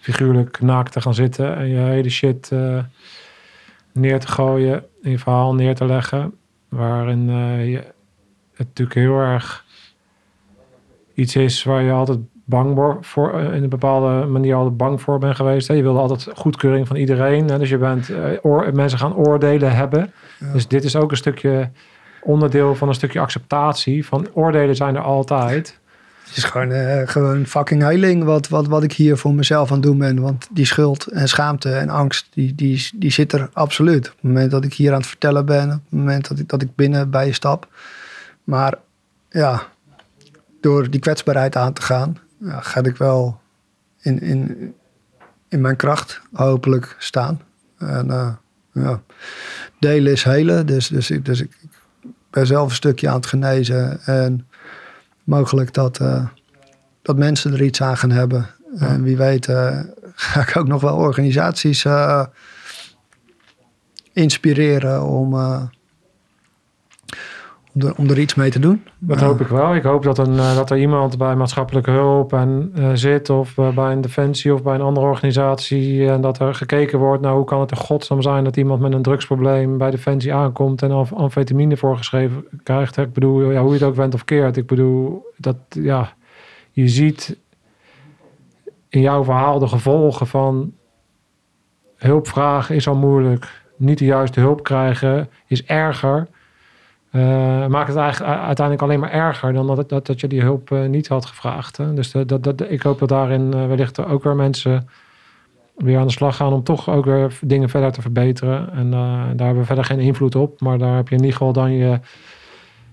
figuurlijk naakt te gaan zitten. En je hele shit uh, neer te gooien. In je verhaal neer te leggen. Waarin je, het natuurlijk heel erg iets is waar je altijd bang voor, eh, in een bepaalde manier altijd bang voor ben geweest. Hè? Je wilde altijd goedkeuring van iedereen. Hè? Dus je bent mensen gaan oordelen hebben. Dus dit is ook een stukje onderdeel van een stukje acceptatie. Van oordelen zijn er altijd. Het is gewoon, uh, gewoon fucking heiling wat, wat, wat ik hier voor mezelf aan het doen ben. Want die schuld en schaamte en angst, die, die, die zit er absoluut. Op het moment dat ik hier aan het vertellen ben, op het moment dat ik, dat ik binnen bij je stap. Maar ja, door die kwetsbaarheid aan te gaan, ja, ga ik wel in, in, in mijn kracht hopelijk staan. En uh, ja, delen is helen. Dus, dus, ik, dus ik ben zelf een stukje aan het genezen. En mogelijk dat, uh, dat mensen er iets aan gaan hebben. En wie weet uh, *laughs* ga ik ook nog wel organisaties uh, inspireren om, om, er, om er iets mee te doen. Dat hoop ik wel. Ik hoop dat, een, dat er iemand bij maatschappelijke hulp en, zit, of bij een defensie of bij een andere organisatie. En dat er gekeken wordt naar hoe kan het in godsnaam zijn dat iemand met een drugsprobleem bij defensie aankomt en amfetamine voorgeschreven krijgt. Ik bedoel, ja, hoe je het ook went of keert. Ik bedoel, dat ja, je ziet in jouw verhaal de gevolgen van hulp vragen is al moeilijk. Niet de juiste hulp krijgen is erger. Uh, maakt het eigenlijk uiteindelijk alleen maar erger dan dat, dat, dat je die hulp uh, niet had gevraagd. Hè? Dus dat, dat, ik hoop dat daarin uh, wellicht ook weer mensen weer aan de slag gaan om toch ook weer dingen verder te verbeteren. En daar hebben we verder geen invloed op, maar daar heb je in ieder geval dan je,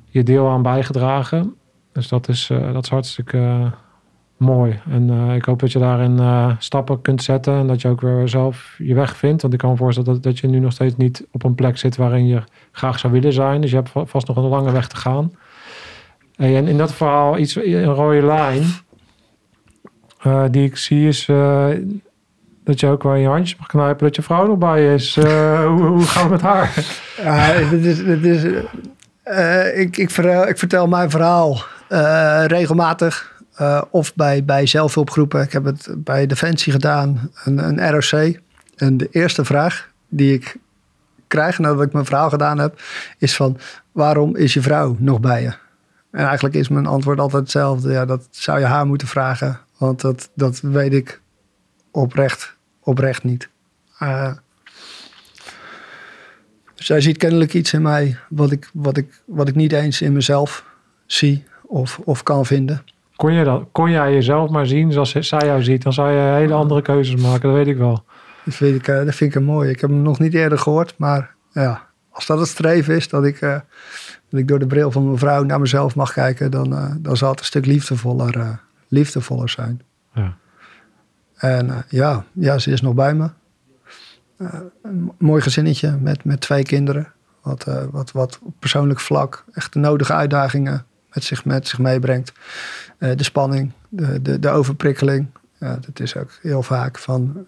je deel aan bijgedragen. Dus dat is, dat is hartstikke mooi. En uh, ik hoop dat je daarin uh, stappen kunt zetten en dat je ook weer zelf je weg vindt. Want ik kan me voorstellen dat, dat je nu nog steeds niet op een plek zit waarin je graag zou willen zijn. Dus je hebt vast nog een lange weg te gaan. En in dat verhaal iets, een rode lijn uh, die ik zie is dat je ook wel in je handjes mag knijpen dat je vrouw nog bij is. *laughs* hoe, hoe gaat het met haar? Ja, dit is, dit is, ik, ik, ik vertel mijn verhaal regelmatig uh, of bij, bij zelfhulpgroepen. Ik heb het bij Defensie gedaan, een, een ROC. En de eerste vraag die ik krijg nadat ik mijn verhaal gedaan heb, is van waarom is je vrouw nog bij je? En eigenlijk is mijn antwoord altijd hetzelfde. Ja, dat zou je haar moeten vragen, want dat, dat weet ik oprecht, oprecht niet. Uh, zij ziet kennelijk iets in mij wat ik, wat ik, wat ik niet eens in mezelf zie of, of kan vinden. Kon, je dat, kon jij jezelf maar zien zoals zij jou ziet, dan zou je hele andere keuzes maken, dat weet ik wel. Dat vind ik, eh, dat vind ik mooi. Ik heb hem nog niet eerder gehoord, maar ja, als dat het streven is, dat ik, uh, dat ik door de bril van mijn vrouw naar mezelf mag kijken, dan, uh, dan zal het een stuk liefdevoller, liefdevoller zijn. Ja. En ja, ja, ze is nog bij me. een mooi gezinnetje met, met twee kinderen. Wat, wat, wat op persoonlijk vlak echt de nodige uitdagingen met zich, met zich meebrengt. Eh, de spanning, de, de, de overprikkeling. Ja, dat is ook heel vaak van,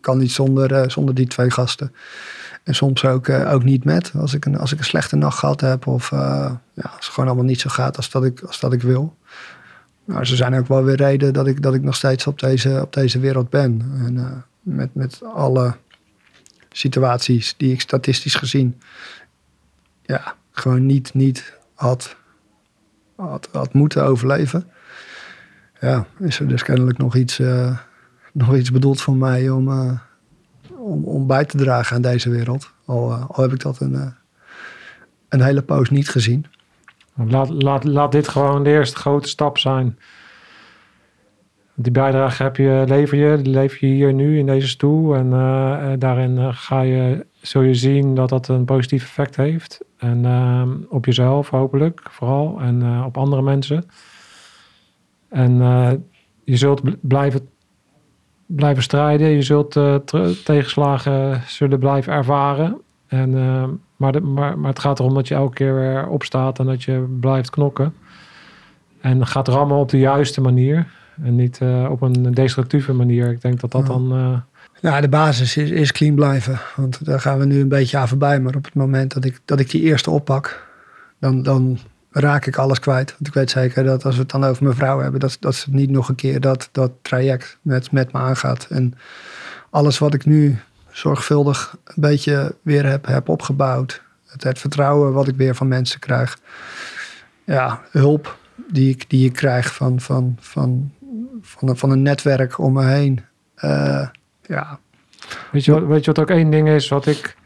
kan niet zonder, uh, zonder die twee gasten. En soms ook, ook niet met. Als ik, een, als ik een slechte nacht gehad heb of ja, als het gewoon allemaal niet zo gaat als dat ik, als dat ik wil. Maar ze zijn ook wel weer reden dat ik, dat ik nog steeds op deze, op deze wereld ben. En met, met alle situaties die ik statistisch gezien ja, gewoon niet, niet had had, had moeten overleven. Ja, is er dus kennelijk nog iets, uh, nog iets bedoeld voor mij om, uh, om, om bij te dragen aan deze wereld. Al, uh, al heb ik dat een, een hele poos niet gezien. Laat, laat, laat dit gewoon de eerste grote stap zijn. Die bijdrage heb je, lever je, die lever je hier nu in deze stoel. En daarin ga je, zul je zien dat dat een positief effect heeft. En uh, op jezelf hopelijk vooral. En uh, op andere mensen. En uh, je zult blijven, blijven strijden. Je zult uh, tegenslagen zullen blijven ervaren. En, maar, de, maar, maar het gaat erom dat je elke keer weer opstaat en dat je blijft knokken. En gaat rammen op de juiste manier. En niet op een destructieve manier. Ik denk dat dat dan nou, de basis is, is clean blijven. Want daar gaan we nu een beetje aan voorbij. Maar op het moment dat ik, dat ik die eerste oppak, dan, dan raak ik alles kwijt. Want ik weet zeker dat als we het dan over mijn vrouw hebben, dat, dat ze niet nog een keer dat, dat traject met, met me aangaat. En alles wat ik nu zorgvuldig een beetje weer heb, heb opgebouwd. Het, vertrouwen wat ik weer van mensen krijg. Ja, hulp die ik, die ik krijg van, van, van, van, een, van een netwerk om me heen. Uh, ja. Weet je, wat, weet je wat ook één ding is wat ik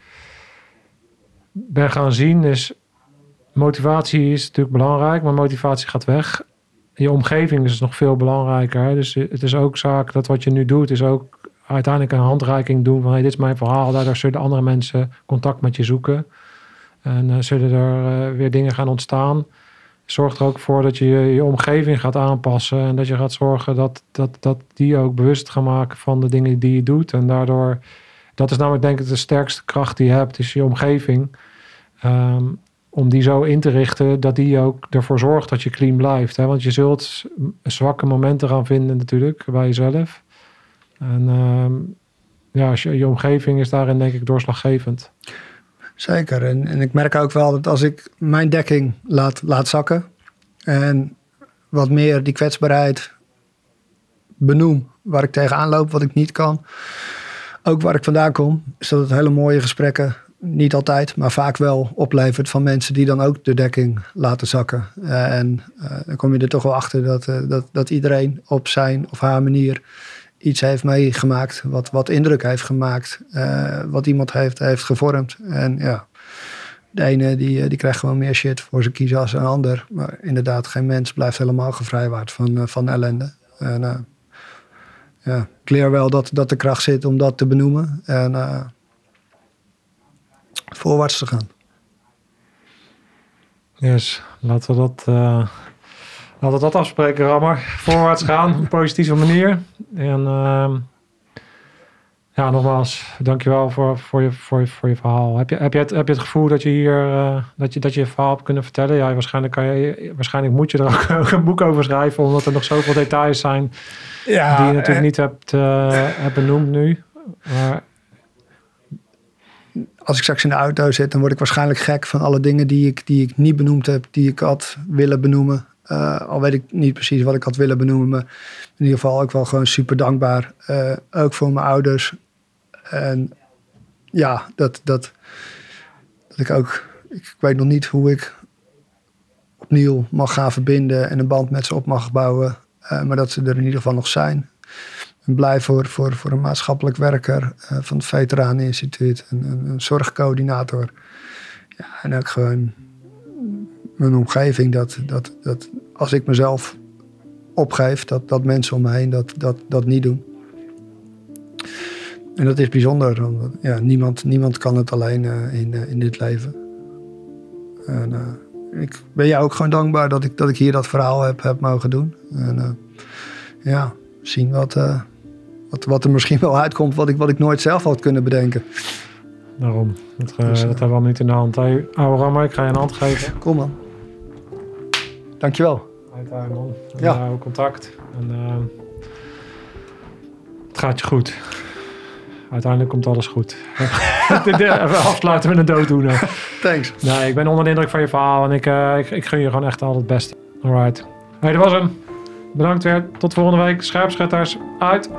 ben gaan zien is motivatie is natuurlijk belangrijk, maar motivatie gaat weg. Je omgeving is nog veel belangrijker. Dus het is ook zaak dat wat je nu doet, is ook uiteindelijk een handreiking doen van hey, dit is mijn verhaal. Daardoor zullen andere mensen contact met je zoeken. En uh, zullen er uh, weer dingen gaan ontstaan zorg er ook voor dat je je omgeving gaat aanpassen. En dat je gaat zorgen dat, dat, dat die ook bewust gaan maken van de dingen die je doet. En daardoor, dat is namelijk denk ik de sterkste kracht die je hebt, is je omgeving. Ehm, om die zo in te richten dat die ook ervoor zorgt dat je clean blijft. Hè? Want je zult zwakke momenten gaan vinden natuurlijk bij jezelf. En ehm, ja, je, je omgeving is daarin denk ik doorslaggevend. Zeker. En, en ik merk ook wel dat als ik mijn dekking laat, laat zakken en wat meer die kwetsbaarheid benoem, waar ik tegenaan loop, wat ik niet kan, ook waar ik vandaan kom, is dat het hele mooie gesprekken, niet altijd, maar vaak wel oplevert van mensen die dan ook de dekking laten zakken. Eh, en uh, dan kom je er toch wel achter dat, uh, dat, dat iedereen op zijn of haar manier iets heeft meegemaakt, wat, wat indruk heeft gemaakt, wat iemand heeft, heeft gevormd. En ja, de ene die, die krijgt gewoon meer shit voor zijn kiezen als een ander. Maar inderdaad, geen mens blijft helemaal gevrijwaard van, van ellende. En, ja, ik leer wel dat, dat de kracht zit om dat te benoemen en uh, voorwaarts te gaan. Yes, laten we dat, uh, laten we dat afspreken, Rammer. Voorwaarts gaan, op een positieve manier. En uh, ja, nogmaals, dankjewel voor, voor, je, voor, je, voor je verhaal. Heb je, heb, je het, heb je het gevoel dat je hier uh, dat je, dat je, je verhaal hebt kunnen vertellen? Ja, waarschijnlijk, kan je, waarschijnlijk moet je er ook, ook *laughs* een boek over schrijven, omdat er nog zoveel details zijn ja, die je natuurlijk niet hebt, uh, hebt benoemd nu. Maar... Als ik straks in de auto zit, dan word ik waarschijnlijk gek van alle dingen die ik, die ik niet benoemd heb, die ik had willen benoemen. Uh, al weet ik niet precies wat ik had willen benoemen, maar in ieder geval ook wel gewoon super dankbaar. Uh, ook voor mijn ouders. En ja, dat, dat, dat ik ook, ik weet nog niet hoe ik opnieuw mag gaan verbinden en een band met ze op mag bouwen. Uh, maar dat ze er in ieder geval nog zijn. Ben blij voor, voor, voor een maatschappelijk werker van het Veteraneninstituut, een, een, een, zorgcoördinator. Ja, en ook gewoon mijn omgeving. Dat, dat, dat als ik mezelf opgeef, dat, dat mensen om me heen dat, dat, dat niet doen. En dat is bijzonder. Want, ja, niemand, niemand kan het alleen uh, in, in dit leven. En, ik ben jou ook gewoon dankbaar dat ik, dat ik hier dat verhaal heb, heb mogen doen. En ja, zien wat, wat, wat er misschien wel uitkomt, wat ik, wat ik nooit zelf had kunnen bedenken. Daarom. Dat, dus, dat hebben we al niet in de hand. Hey, oude Rammer, ik ga je een hand geven. Kom man. Dankjewel. Uiteraard man. En, ja. contact. En, het gaat je goed. Uiteindelijk komt alles goed. *laughs* Even afsluiten met een dooddoener. *laughs* Thanks. Nee, ik ben onder de indruk van je verhaal en ik, uh, ik, ik gun je gewoon echt al het beste. Alright. Hey, dat was hem. Bedankt weer. Tot volgende week. Scherpschutters uit.